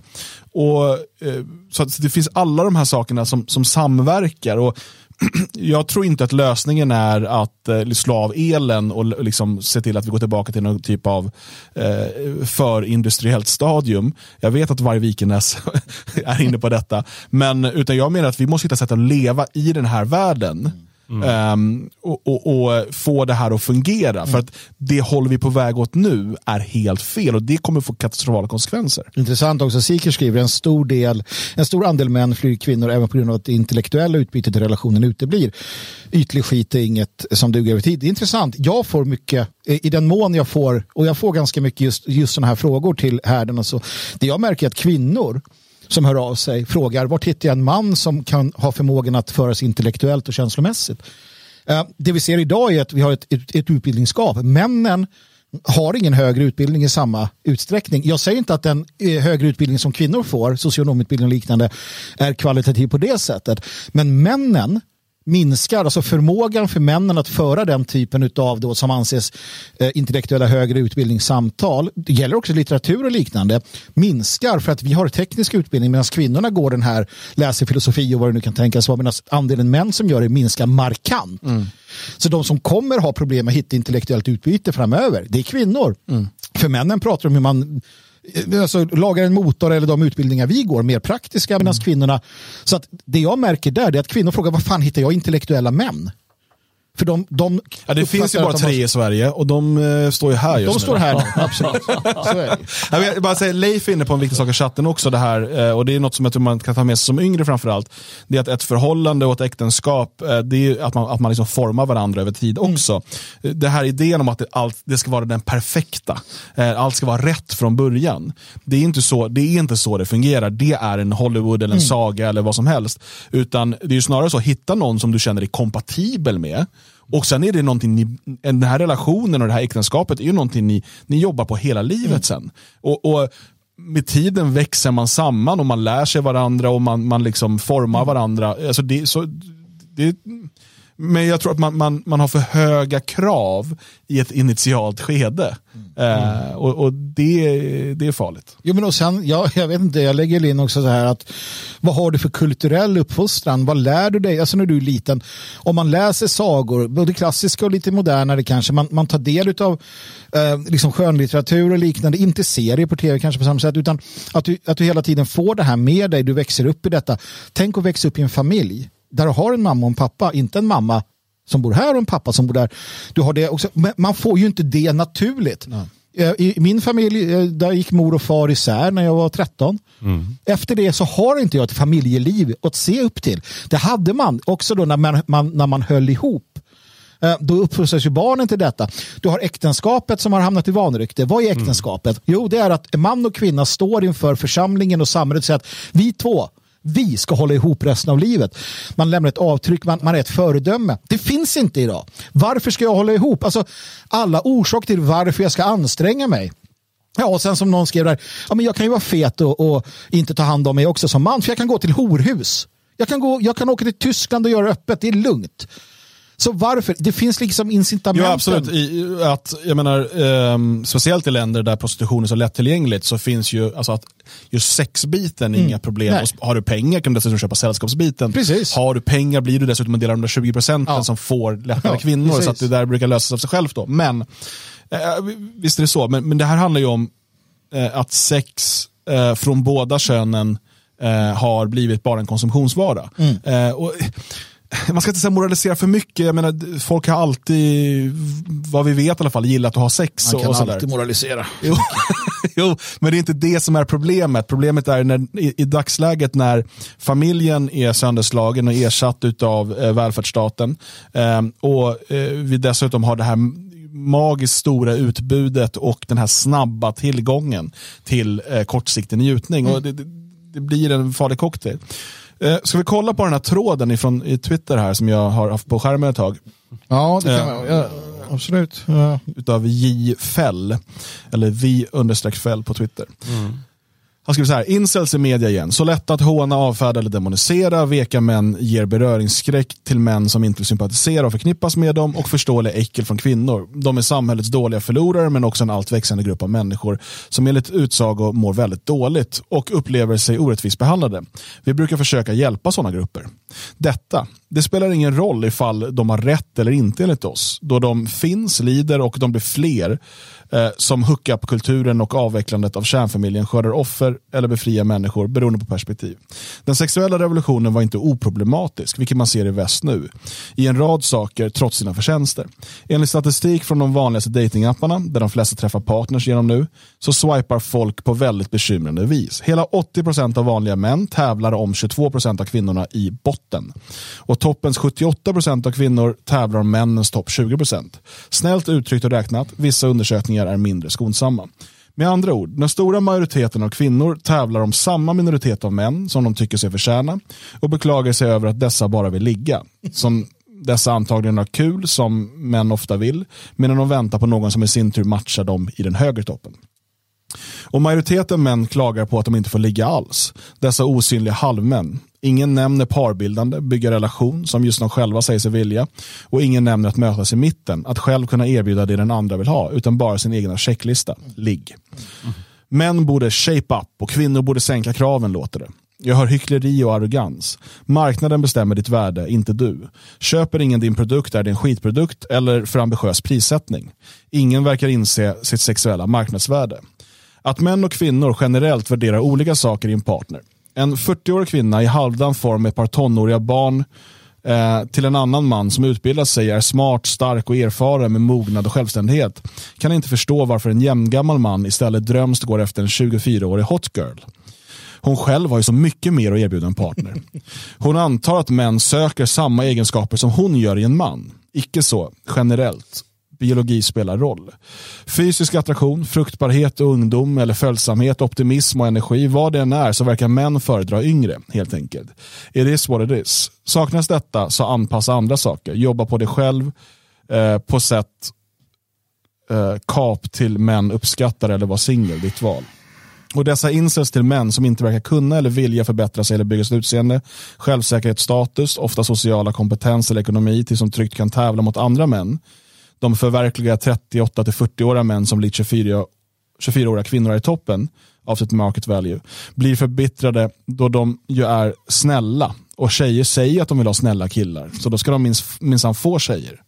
Och, eh, så det finns alla de här sakerna som, som samverkar. Och (clears throat) jag tror inte att lösningen är att eh, slå av elen och liksom se till att vi går tillbaka till någon typ av eh, förindustriellt stadium. Jag vet att varje Vikenäs (laughs) är inne på detta. Men utan jag menar att vi måste hitta sätt att leva i den här världen. Mm. Um, och, och, och, få det här att fungera. Mm. För att det håller vi på väg åt nu är helt fel och det kommer få katastrofala konsekvenser. Intressant också, Siker skriver en stor, del, en stor andel män flyr kvinnor även på grund av att det intellektuella utbytet i relationen uteblir. Ytlig skit är inget som duger över tid. Det är intressant. Jag får mycket, i den mån jag får, och jag får ganska mycket just, just sådana här frågor till härden och så. Det jag märker är att kvinnor som hör av sig frågar vart hittar jag en man som kan ha förmågan att föra sig intellektuellt och känslomässigt. Eh, det vi ser idag är att vi har ett, ett, ett utbildningsgap. Männen har ingen högre utbildning i samma utsträckning. Jag säger inte att den eh, högre utbildning som kvinnor får, socionomutbildning och liknande, är kvalitativ på det sättet. Men männen minskar, alltså förmågan för männen att föra den typen av då som anses eh, intellektuella högre utbildningssamtal, det gäller också litteratur och liknande, minskar för att vi har teknisk utbildning medan kvinnorna går den här, läser filosofi och vad det nu kan tänkas vara, medan andelen män som gör det minskar markant. Mm. Så de som kommer ha problem med att hitta intellektuellt utbyte framöver, det är kvinnor. Mm. För männen pratar om hur man alltså, lagar en motor eller de utbildningar vi går mer praktiska medan mm. kvinnorna. Så att det jag märker där är att kvinnor frågar vad fan hittar jag intellektuella män? För de, de ja, det finns ju bara tre måste... i Sverige och de uh, står ju här just de nu. De står här nu, absolut. jag vill bara säga, Leif är inne på en viktig sak i chatten också, det här, uh, och det är något som jag tror man kan ta med sig som yngre framförallt. Det är att ett förhållande och ett äktenskap, uh, det är att man, att man liksom formar varandra över tid mm. också. Mm. Det här idén om att det, allt, det ska vara den perfekta, allt ska vara rätt från början. Det är, inte så, det är inte så det fungerar. Det är en Hollywood eller en mm. saga eller vad som helst. Utan det är snarare så, hitta någon som du känner dig kompatibel med och sen är det någonting, ni, den här relationen och det här äktenskapet är ju någonting ni, ni jobbar på hela livet mm. sen. Och, och, med tiden växer man samman och man lär sig varandra och man, man liksom formar mm. varandra. Alltså det, så, det, men jag tror att man, man, man har för höga krav i ett initialt skede. Mm. Eh, och, och det, det är farligt. Jo, men och sen, ja, jag vet inte, jag lägger in också så här att vad har du för kulturell uppfostran? Vad lär du dig? Alltså när du är liten, om man läser sagor, både klassiska och lite modernare kanske, man, man tar del av eh, liksom skönlitteratur och liknande, inte serier på tv kanske på samma sätt, utan att du, att du hela tiden får det här med dig, du växer upp i detta. Tänk att växa upp i en familj där du har en mamma och en pappa, inte en mamma som bor här och en pappa som bor där. Du har det också, men man får ju inte det naturligt. Nej. Eh, I min familj eh, där gick mor och far isär när jag var 13. Mm. Efter det så har inte jag ett familjeliv att se upp till. Det hade man också då när man, man när man höll ihop. Eh, då uppfostras ju barnen till detta. Du har äktenskapet som har hamnat i vanrykte. Vad är äktenskapet? Mm. Jo, det är att man och kvinna står inför församlingen och samhället och säger att vi två, vi ska hålla ihop resten av livet. Man lämnar ett avtryck, man, man är ett föredöme. Det finns inte idag. Varför ska jag hålla ihop? Alltså, alla orsaker till varför jag ska anstränga mig. Ja, och sen som någon skrev där, ja, men jag kan ju vara fet och, och, inte ta hand om mig också som man, för jag kan gå till horhus. Jag kan, gå, jag kan åka till Tyskland och göra det öppet, det är lugnt. Så varför? Det finns liksom incitamenten. Ja, absolut. I, att, jag menar, um, speciellt i länder där prostitution är så lättillgängligt så finns ju, alltså att just sexbiten är mm. inga problem. Nej. Har du pengar kan du dessutom köpa sällskapsbiten. Precis. Har du pengar blir du dessutom en del av de där 20 procenten ja. som får lättare ja, kvinnor. Precis. Så att det där brukar lösa sig av sig själv då. Men, eh, visst är det så, men, men det här handlar ju om eh, att sex eh, från båda könen eh, har blivit bara en konsumtionsvara. Mm. Eh, och, man ska inte säga moralisera för mycket. Jag menar, folk har alltid, vad vi vet i alla fall, gillat att ha sex. Man kan och alltid moralisera. Jo. (laughs) jo, men det är inte det som är problemet. Problemet är när, i, i dagsläget när familjen är sönderslagen och ersatt av eh, välfärdsstaten eh, och eh, vi dessutom har det här magiskt stora utbudet och den här snabba tillgången till eh, kortsiktig njutning. Mm. Och det, det, det, blir en farlig cocktail. Eh, ska vi kolla på den här tråden ifrån, i Twitter här som jag har haft på skärmen ett tag? Ja, det kan eh, ja, absolut. Ja. Utav J. Fäll, eller vi understreck Fäll på Twitter. Mm. Han skriver så här, incels i media igen. Så lätt att håna, avfärda eller demonisera. Veka män ger beröringsskräck till män som inte vill sympatisera och förknippas med dem och förståeliga äckel från kvinnor. De är samhällets dåliga förlorare men också en allt växande grupp av människor som enligt utsago mår väldigt dåligt och upplever sig orättvist behandlade. Vi brukar försöka hjälpa sådana grupper. Detta, det spelar ingen roll ifall de har rätt eller inte enligt oss, då de finns, lider och de blir fler eh, som hookup-kulturen och avvecklandet av kärnfamiljen skördar offer eller befriar människor beroende på perspektiv. Den sexuella revolutionen var inte oproblematisk, vilket man ser i väst nu, i en rad saker trots sina förtjänster. Enligt statistik från de vanligaste datingapparna, där de flesta träffar partners genom nu, så swipar folk på väldigt bekymrande vis. Hela 80% av vanliga män tävlar om 22% av kvinnorna i botten. Och toppens 78% av kvinnor tävlar om männens topp 20%. Snällt uttryckt och räknat, vissa undersökningar är mindre skonsamma. Med andra ord, den stora majoriteten av kvinnor tävlar om samma minoritet av män som de tycker sig förtjäna och beklagar sig över att dessa bara vill ligga. Som dessa antagligen har kul, som män ofta vill, medan de väntar på någon som i sin tur matchar dem i den högre toppen. Och majoriteten män klagar på att de inte får ligga alls. Dessa osynliga halvmän. Ingen nämner parbildande, bygga relation, som just de själva säger sig vilja. Och ingen nämner att mötas i mitten, att själv kunna erbjuda det den andra vill ha, utan bara sin egna checklista, ligg. Män borde shape up och kvinnor borde sänka kraven, låter det. Jag hör hyckleri och arrogans. Marknaden bestämmer ditt värde, inte du. Köper ingen din produkt är det en skitprodukt eller för ambitiös prissättning. Ingen verkar inse sitt sexuella marknadsvärde. Att män och kvinnor generellt värderar olika saker i en partner. En 40-årig kvinna i halvdan form med ett par tonåriga barn eh, till en annan man som utbildat sig är smart, stark och erfaren med mognad och självständighet kan inte förstå varför en jämngammal man istället drömst går efter en 24-årig hot girl. Hon själv har ju så mycket mer att erbjuda en partner. Hon antar att män söker samma egenskaper som hon gör i en man. Icke så, generellt biologi spelar roll. Fysisk attraktion, fruktbarhet och ungdom eller följsamhet, optimism och energi, vad det än är så verkar män föredra yngre helt enkelt. It is what it is. Saknas detta så anpassa andra saker. Jobba på dig själv eh, på sätt eh, kap till män uppskattar eller var singel, ditt val. Och dessa incels till män som inte verkar kunna eller vilja förbättra sig eller bygga sitt utseende, självsäkerhet, status, ofta sociala kompetens eller ekonomi till som tryggt kan tävla mot andra män de förverkligar 38 40-åriga män som likt 24, 24-åriga kvinnor är i toppen av sitt market value blir förbittrade då de ju är snälla och tjejer säger att de vill ha snälla killar så då ska de minst, minsann få tjejer.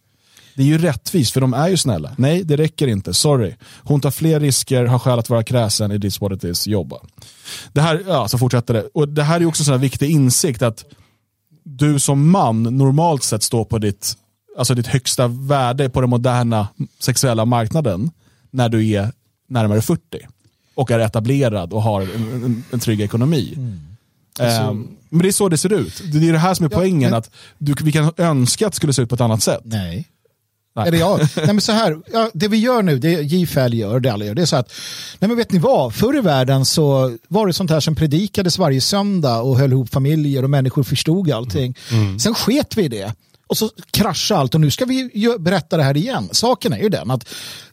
Det är ju rättvist för de är ju snälla. Nej, det räcker inte. Sorry. Hon tar fler risker, har skäl att vara kräsen, i this what it is, jobba. Det här, ja, så fortsätter det. Och det här är också en viktig insikt att du som man normalt sett står på ditt alltså ditt högsta värde på den moderna sexuella marknaden när du är närmare 40 och är etablerad och har en, en, en trygg ekonomi. Mm. Alltså, um, men det är så det ser ut. Det är det här som är ja, poängen, men, att du, vi kan önska att det skulle se ut på ett annat sätt. Nej. Nej. Eller ja, nej men så här, ja, det vi gör nu, det JFL gör, det alla gör, det är så att, nej men vet ni vad, förr i världen så var det sånt här som predikades varje söndag och höll ihop familjer och människor förstod allting. Mm. mm. Sen sket vi i det och så kraschade allt och nu ska vi berätta det här igen. Saken är ju den att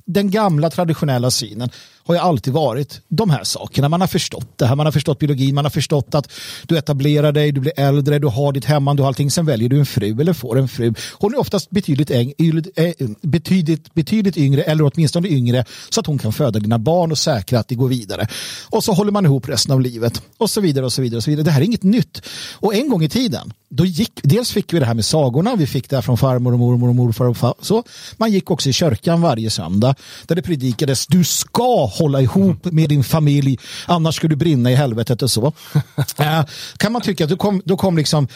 den gamla traditionella synen har ju alltid varit de här sakerna. Man har förstått det här, man har förstått biologin, man har förstått att du etablerar dig, du blir äldre, du har ditt hemman, du har allting, sen väljer du en fru eller får en fru. Hon är oftast betydligt, äng, eh, betydligt, betydligt yngre, eller åtminstone yngre, så att hon kan föda dina barn och säkra att det går vidare. Och så håller man ihop resten av livet och så vidare och så vidare. Och så vidare. Det här är inget nytt. Och en gång i tiden, då gick, dels fick vi det här med sagorna, vi fick det här från farmor och mormor och morfar och far, så. Man gick också i kyrkan varje söndag där det predikades du ska hålla ihop med din familj annars ska du brinna i helvetet och så. uh, (laughs) kan man tycka att då kom, då kom liksom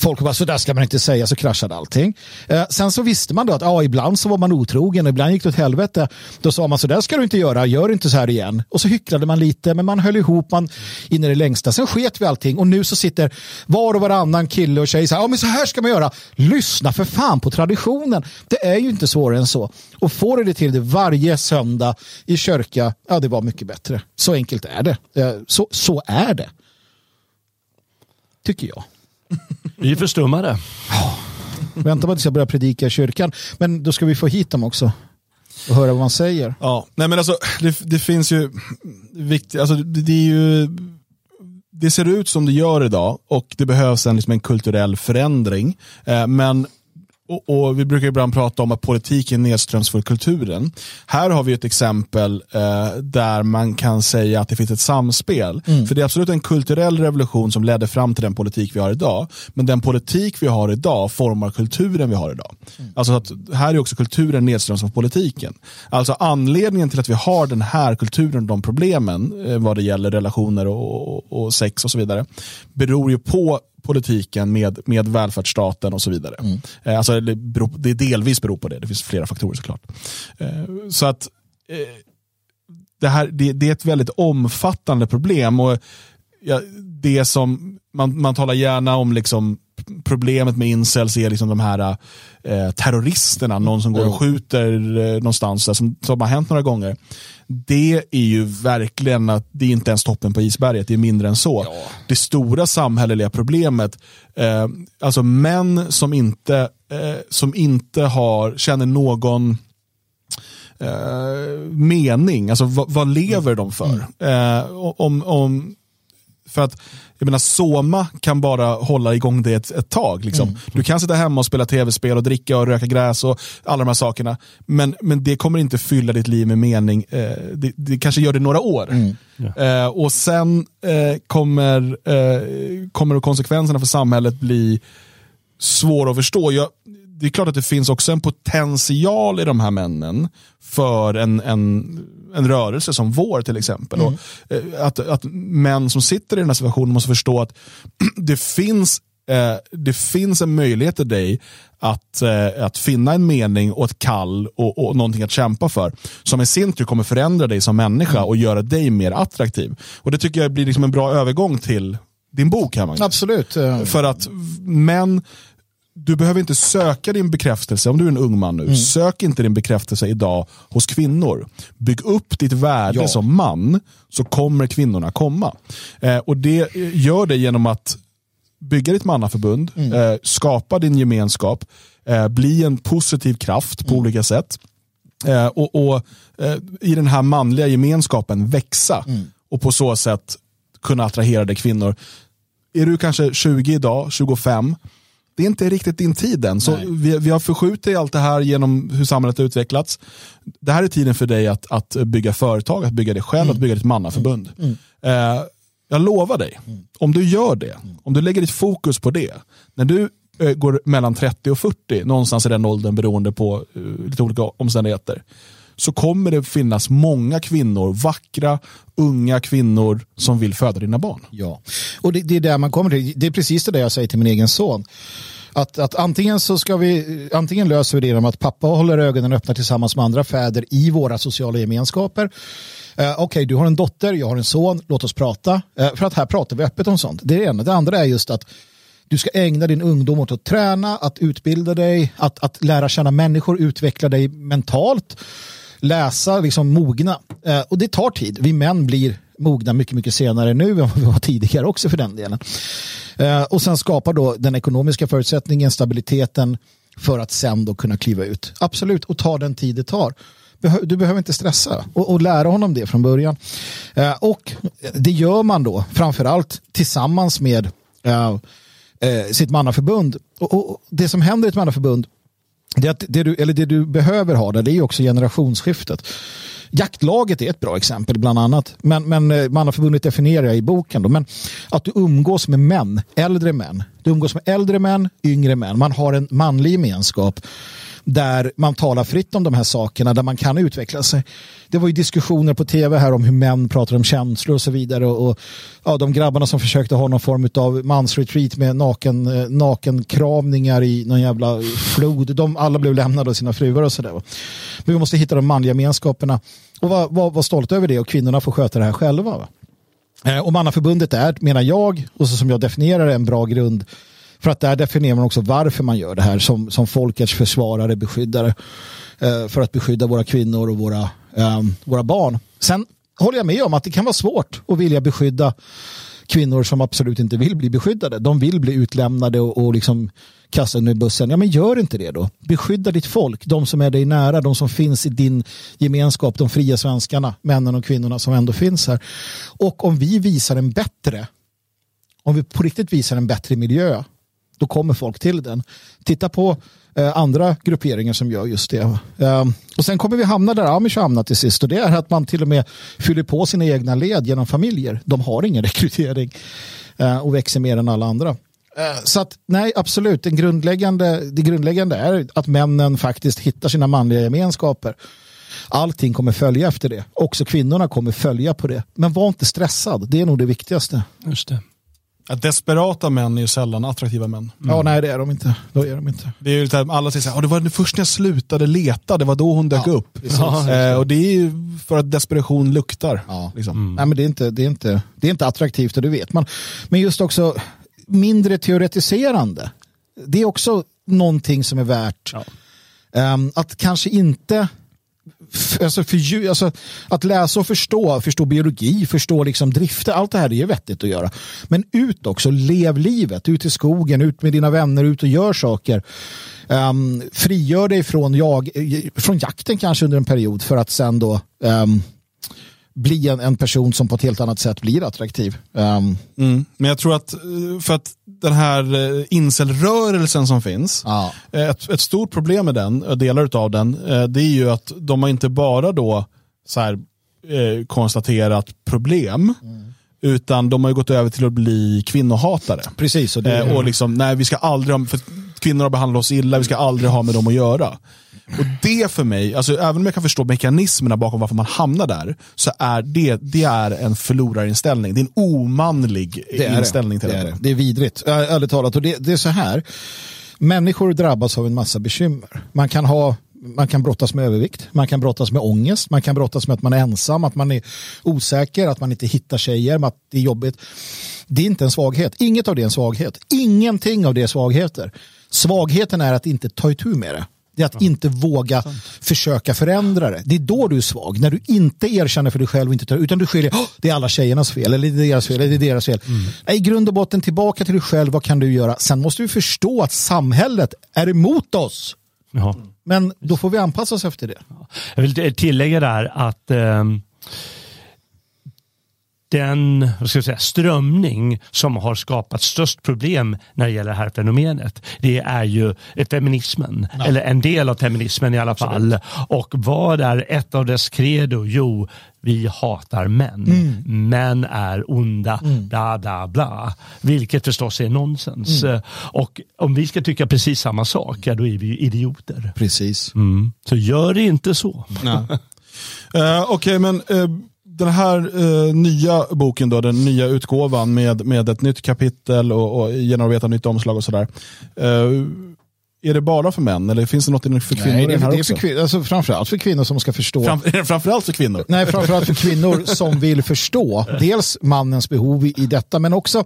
folk och bara så där ska man inte säga så kraschade allting. Uh, sen så visste man då att ja, ibland så var man otrogen ibland gick det åt helvete. Då sa man så där ska du inte göra, gör inte så här igen. Och så hycklade man lite men man höll ihop man in i det längsta. Sen sket vi allting och nu så sitter var och varannan kille och tjej så här, ja men så här ska man göra. Lyssna för fan på traditionen. Det är ju inte svårare än så. Och får det till det varje söndag i kyrka, ja det var mycket bättre. Så enkelt är det. Så, så är det. Tycker jag. Vi är förstummade. Vänta på att jag ska börja predika i kyrkan. Men då ska vi få hit dem också. Och höra vad man säger. Ja, nej men alltså det, det finns ju viktigt, alltså det, det, är ju det ser ut som det gör idag och det behövs en, liksom en kulturell förändring. Eh, men och, och, Vi brukar ibland prata om att politik är nedströms för kulturen. Här har vi ett exempel eh, där man kan säga att det finns ett samspel. Mm. För det är absolut en kulturell revolution som ledde fram till den politik vi har idag. Men den politik vi har idag formar kulturen vi har idag. Mm. Alltså att här är också kulturen nedströms för politiken. Alltså anledningen till att vi har den här kulturen, de problemen eh, vad det gäller relationer och, och, och sex och så vidare, beror ju på politiken med, med välfärdsstaten och så vidare. Mm. Eh, alltså, det, beror, det delvis beror på det, det finns flera faktorer såklart. Eh, så att eh, det, här, det, det, är ett väldigt omfattande problem. och ja, det som man, man talar gärna om liksom problemet med incels är liksom de här eh, terroristerna, någon som går och skjuter eh, någonstans, som, som har hänt några gånger. Det är ju verkligen att det är inte ens toppen på isberget, det är mindre än så. Ja. Det stora samhälleliga problemet, eh, alltså män som inte, eh, som inte har, känner någon eh, mening, alltså vad, vad lever de för? Mm. Eh, om, om, för att jag menar, Soma kan bara hålla igång det ett, ett tag. Liksom. Mm. Du kan sitta hemma och spela tv-spel och dricka och röka gräs och alla de här sakerna. Men, men det kommer inte fylla ditt liv med mening. Eh, det, det, kanske gör det några år. Mm. Yeah. Eh, och sen eh, kommer, eh, kommer konsekvenserna för samhället bli svåra att förstå. Jag, det är klart att det finns också en potential i de här männen för en, en, en rörelse som vår till exempel. Mm. Och, eh, att, att män som sitter i den här situationen måste förstå att (clears throat) det finns eh, det finns en möjlighet till dig att, eh, att finna en mening och ett kall och, och någonting att kämpa för. Som i sin tur kommer förändra dig som människa mm. och göra dig mer attraktiv. Och Det tycker jag blir liksom en bra övergång till din bok här Magnus. Absolut. För att män du behöver inte söka din bekräftelse, om du är en ung man nu, mm. sök inte din bekräftelse idag hos kvinnor. Bygg upp ditt värde ja. som man, så kommer kvinnorna komma. Eh, och Det gör det genom att bygga ditt mannaförbund, mm. eh, skapa din gemenskap, eh, bli en positiv kraft på mm. olika sätt. Eh, och, och eh, i den här manliga gemenskapen växa mm. och på så sätt kunna attrahera dig kvinnor. Är du kanske 20 idag, 25, det är inte riktigt din tid än. Så vi, vi, har förskjutit allt det här genom hur samhället har utvecklats. Det här är tiden för dig att, att bygga företag, att bygga dig själv, mm. att bygga ditt mannaförbund. Mm. Mm. Eh, jag lovar dig, mm. om du gör det, mm. om du lägger ditt fokus på det, när du eh, går mellan 30 och 40, någonstans i den åldern beroende på uh, lite olika omständigheter, så kommer det finnas många kvinnor, vackra, unga kvinnor som vill föda dina barn. Ja, och det, det är där man kommer till. Det är precis det jag säger till min egen son. Att, att antingen så ska vi, antingen löser vi det genom att pappa håller ögonen öppna tillsammans med andra fäder i våra sociala gemenskaper. Eh, Okej, okay, du har en dotter, jag har en son, låt oss prata. Eh, för att här pratar vi öppet om sånt. Det är det ena. Det andra är just att du ska ägna din ungdom åt att träna, att utbilda dig, att, att lära känna människor, utveckla dig mentalt läsa, liksom mogna. Eh, och det tar tid. Vi män blir mogna mycket, mycket senare nu än vad vi var tidigare också för den delen. Eh, och sen skapar då den ekonomiska förutsättningen, stabiliteten för att sen då kunna kliva ut. Absolut, och ta den tid det tar. Du behöver inte stressa och, och lära honom det från början. Eh, och det gör man då framförallt tillsammans med eh, eh sitt mannaförbund. Och, och, det som händer i ett mannaförbund det, det, du, eller det du behöver ha där, det är också generationsskiftet. Jaktlaget är ett bra exempel bland annat. Men, men har Mannaförbundet definierar jag i boken. Då. Men att du umgås med män, äldre män. Du umgås med äldre män, yngre män. Man har en manlig gemenskap där man talar fritt om de här sakerna, där man kan utveckla sig. Det var ju diskussioner på tv här om hur män pratar om känslor och så vidare. Och, och ja, de grabbarna som försökte ha någon form av mansretreat med naken, eh, nakenkramningar i någon jävla flod. De alla blev lämnade av sina fruar och sådär. Men vi måste hitta de manliga gemenskaperna och vara var, var stolta över det och kvinnorna får sköta det här själva. Va? Eh, och mannaförbundet är, menar jag, och så som jag definierar det, en bra grund för att där definierar man också varför man gör det här som, som folkets försvarare, beskyddare. Eh, för att beskydda våra kvinnor och våra, eh, våra barn. Sen håller jag med om att det kan vara svårt att vilja beskydda kvinnor som absolut inte vill bli beskyddade. De vill bli utlämnade och, och liksom kastade i bussen. Ja men gör inte det då. Beskydda ditt folk, de som är dig nära, de som finns i din gemenskap, de fria svenskarna, männen och kvinnorna som ändå finns här. Och om vi visar en bättre, om vi på riktigt visar en bättre miljö då kommer folk till den. Titta på eh, andra grupperingar som gör just det. Eh, och sen kommer vi hamna där Amish hamnar till sist och det är att man till och med fyller på sina egna led genom familjer. De har ingen (laughs) rekrytering eh, och växer mer än alla andra. Eh, så att nej, absolut, den grundläggande, det grundläggande är att männen faktiskt hittar sina manliga gemenskaper. Allting kommer följa efter det. Också kvinnorna kommer följa på det. Men var inte stressad, det är nog det viktigaste. Just det. Att desperata män är ju sällan attraktiva män. Mm. Ja, nej det är de inte. Då är de inte. Det är ju lite, alla säger så här, det var först när jag slutade leta, det var då hon dök ja, upp. Ja, eh, och det är ju för att desperation luktar. Ja. Liksom. Mm. Nej, men det, är inte, det, är inte, det är inte attraktivt och det vet man. Men just också mindre teoretiserande. Det är också någonting som är värt ja. um, att kanske inte alltså, för, alltså, att läsa och förstå, förstå biologi, förstå liksom drifter, allt det här är vettigt att göra. Men ut också, lev livet, ut i skogen, ut med dina vänner, ut och gör saker. Um, frigör dig från, jag, eh, från jakten kanske under en period för att sen då um, bli en, en, person som på ett helt annat sätt blir attraktiv. Um. Mm. Men jag tror att eh, för att den här eh, incelrörelsen som finns, ja. Eh, ett, ett, stort problem med den, delar av den, det är ju att de har inte bara då så här, eh, konstaterat problem, mm. utan de har gått över till att bli kvinnohatare. Precis. Och, det, eh, och liksom, nej vi ska aldrig ha, för kvinnor har behandlat oss illa, vi ska aldrig ha med dem att göra. Och det för mig, alltså, även om jag kan förstå mekanismerna bakom varför man hamnar där, så är det, det är en förlorarinställning. Det är en omanlig det inställning det. till det. Är det. det är vidrigt, ärligt talat. Och det, det är så här, människor drabbas av en massa bekymmer. Man kan ha man kan brottas med övervikt, man kan brottas med ångest, man kan brottas med att man är ensam, att man är osäker, att man inte hittar tjejer, att det är jobbigt. Det är inte en svaghet. Inget av det är en svaghet. Ingenting av det är svagheter. Svagheten är att inte ta itu med det. Det är att ja. inte våga Sant. försöka förändra det. Det är då du är svag. När du inte erkänner för dig själv inte tar, utan du skyller oh, det är alla tjejernas fel eller det är deras fel eller det är deras fel. Mm. I grund och botten tillbaka till dig själv. Vad kan du göra? Sen måste vi förstå att samhället är emot oss. Ja. Men då får vi anpassa oss efter det. Jag vill tillägga där att eh, den vad ska jag säga, strömning som har skapat störst problem när det gäller det här fenomenet det är ju feminismen, ja. eller en del av feminismen i alla fall. Och vad är ett av dess credo? Jo, vi hatar män. Mm. Män är onda, mm. bla bla bla. Vilket förstås är nonsens. Mm. Och om vi ska tycka precis samma sak, ja, då är vi idioter. Precis. Mm. Så gör det inte så. uh, (laughs) Okej, okay, men uh den här eh, nya boken, då, den nya utgåvan med, med ett nytt kapitel och, och genomarbeta nytt omslag och sådär. Eh, är det bara för män eller finns det något för kvinnor Nej, det, är, det är för alltså, framförallt för kvinnor som ska förstå. Fram, framförallt för kvinnor? Nej, framförallt för kvinnor (laughs) som vill förstå dels mannens behov i, i detta, men också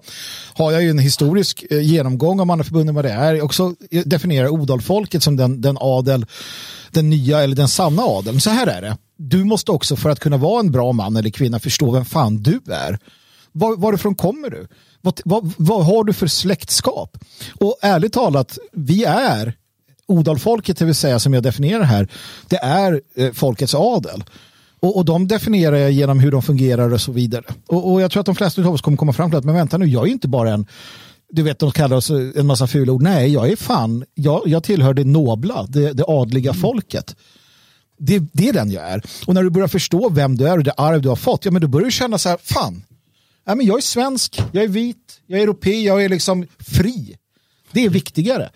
har jag ju en historisk eh, genomgång av mannaförbundet vad det är. Också definierar odalfolket som den, den adel, den nya eller den sanna adeln. Så här är det du måste också för att kunna vara en bra man eller kvinna förstå vem fan du är. Var, varifrån kommer du? Vad, vad, vad har du för släktskap? Och ärligt talat, vi är odalfolket, det vill säga som jag definierar här, det är eh, folkets adel. Och, och de definierar jag genom hur de fungerar och så vidare. Och, och jag tror att de flesta av oss kommer komma fram till att, men vänta nu, jag är inte bara en du vet, de kallar oss en massa fula ord. Nej, jag är fan, jag, jag tillhör det nobla, det, det adliga mm. folket. Det, det är den jag är. Och när du börjar förstå vem du är och det arv du har fått, ja men då börjar du känna så här, fan, ja, men jag är svensk, jag är vit, jag är europé, jag är liksom fri. Det är viktigare.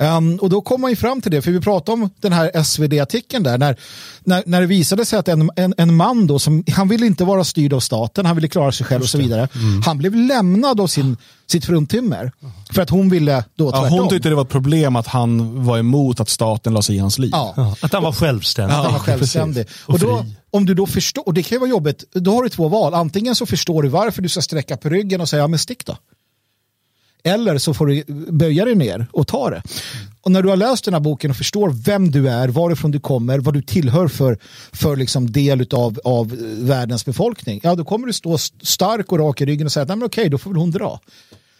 Um, och då kom man ju fram till det, för vi pratade om den här SvD-artikeln där, när, när, när det visade sig att en, en, en man då, som, (laughs) han ville inte vara styrd av staten, han ville klara sig själv och så vidare. Mm. Han blev lämnad av sin, sitt fruntimmer för att hon ville då tvärtom. Ja, hon tyckte det var ett problem att han var emot att staten la sig i hans liv. Ja. Att han var självständig. Att han var självständig. och, och då, om du då förstår, och det kan ju vara jobbigt, då har du två val. Antingen så förstår du varför du ska sträcka på ryggen och säga, ja men stick då. Eller så får du böja dig ner och ta det. Och när du har läst den här boken och förstår vem du är, varifrån du kommer, vad du tillhör för, för liksom del av, av världens befolkning, ja då kommer du stå stark och rak i ryggen och säga, nej men okej, då får väl hon dra.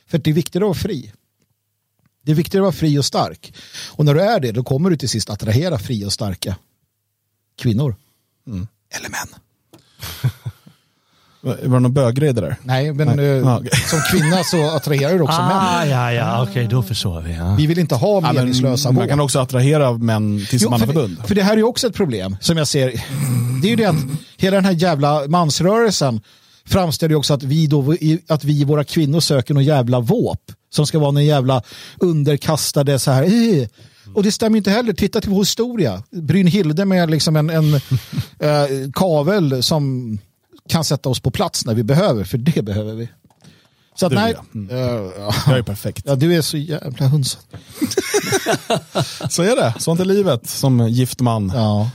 För det är viktigare att vara fri. Det är viktigare att vara fri och stark. Och när du är det, då kommer du till sist attrahera fria och starka kvinnor. Mm. Eller män. (laughs) Var det någon böggrej där? Nej, men Nej. Uh, ah, okay. som kvinna så attraherar du också ah, män. Ja, ja, okej, okay, då förstår vi. Ja. Vi vill inte ha meningslösa ja, Man kan också attrahera män till sitt mannaförbund. För, för det här är ju också ett problem som jag ser. Det är ju det att hela den här jävla mansrörelsen framställer ju också att vi, då, att vi våra kvinnor söker någon jävla våp som ska vara någon jävla underkastade så här. Eh. Och det stämmer inte heller. Titta till vår historia. Brynhilde med liksom en, en äh, (laughs) kavel som kan sätta oss på plats när vi behöver, för det behöver vi. Så att, nej, mm. uh, jag är perfekt. Ja, du är så jävla hunsad. (laughs) så är det, sånt är livet som gift man. Ja.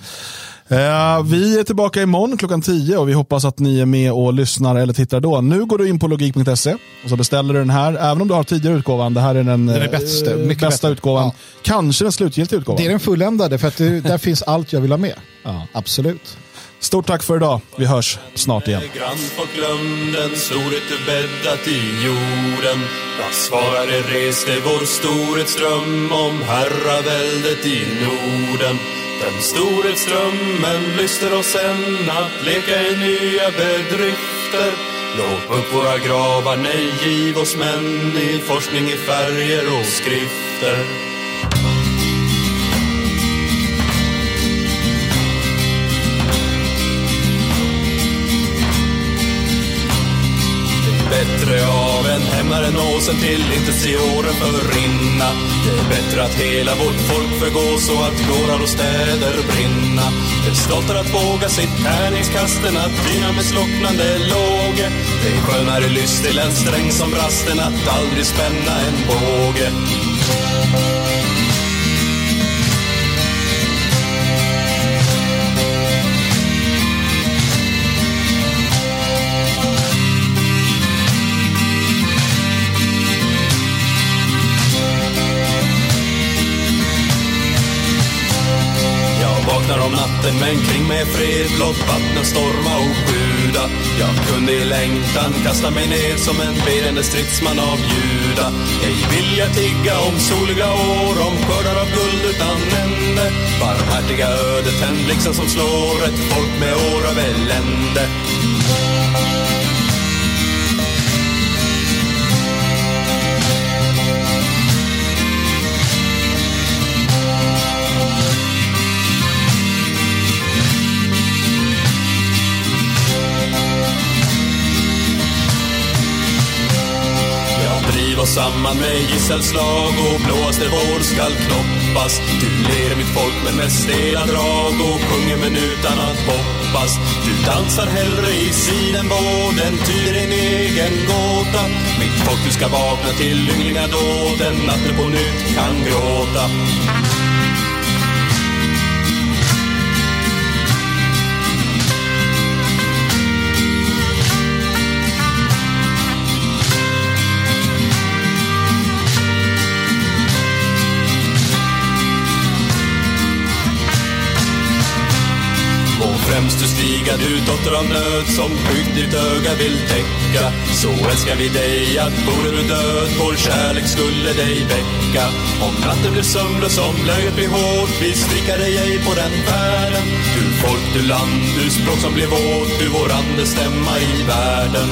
Uh, vi är tillbaka imorgon klockan 10 och vi hoppas att ni är med och lyssnar eller tittar då. Nu går du in på logik.se och så beställer du den här, även om du har tidigare utgåvan. Det här är den, den är bästa, uh, bästa bättre. utgåvan. Ja. Kanske den slutgiltiga utgåvan. Det är den fulländade för att det, där (laughs) finns allt jag vill ha med. Ja. Absolut. Stort tack för idag. Vi hörs snart igen. Grannfolk glömden, storhet bäddat i jorden. Vår storhetsdröm om herraväldet i Norden. Den storhetsdrömmen lyster oss än att leka i nya bedrifter. Låt upp våra gravar, nej, giv oss män i forskning i färger och skrifter. Bättre av en hämmare nåsen till inte se åren förrinna. Det är bättre att hela vårt folk förgås så att gårdar och städer brinna. Det är stoltare att våga sitt tärningskast än att dyna med slocknande låge. Det är skönare lyst till en sträng som brast än att aldrig spänna en båge. Vatten men kring mig är fred blott vattnen storma och sjuda Jag kunde i längtan kasta mig ner som en bedjande stridsman av Juda. Ej vill jag tigga om soliga år, om skördar av guld utan ände. Barmhärtiga ödet, en blixten liksom som slår ett folk med år av elände samman med gisselslag och blåaste vår skall knoppas. Du ler mitt folk med mest stela drag och sjunger men utan att hoppas. Du dansar hellre i sidenbåden, tyder din egen gåta. Mitt folk, du ska vakna till ynglingadåden, att du på nytt kan gråta. Främst du stiga, du dotter av nöd som sjukt ditt öga vill täcka. Så älskar vi dig att vore du död, vår kärlek skulle dig väcka. Om natten blir sömnlös, om löjet blir hårt, vi stryka dig ej på den färden. Du folk, du land, du språk som blir vårt, du vår andestämma i världen.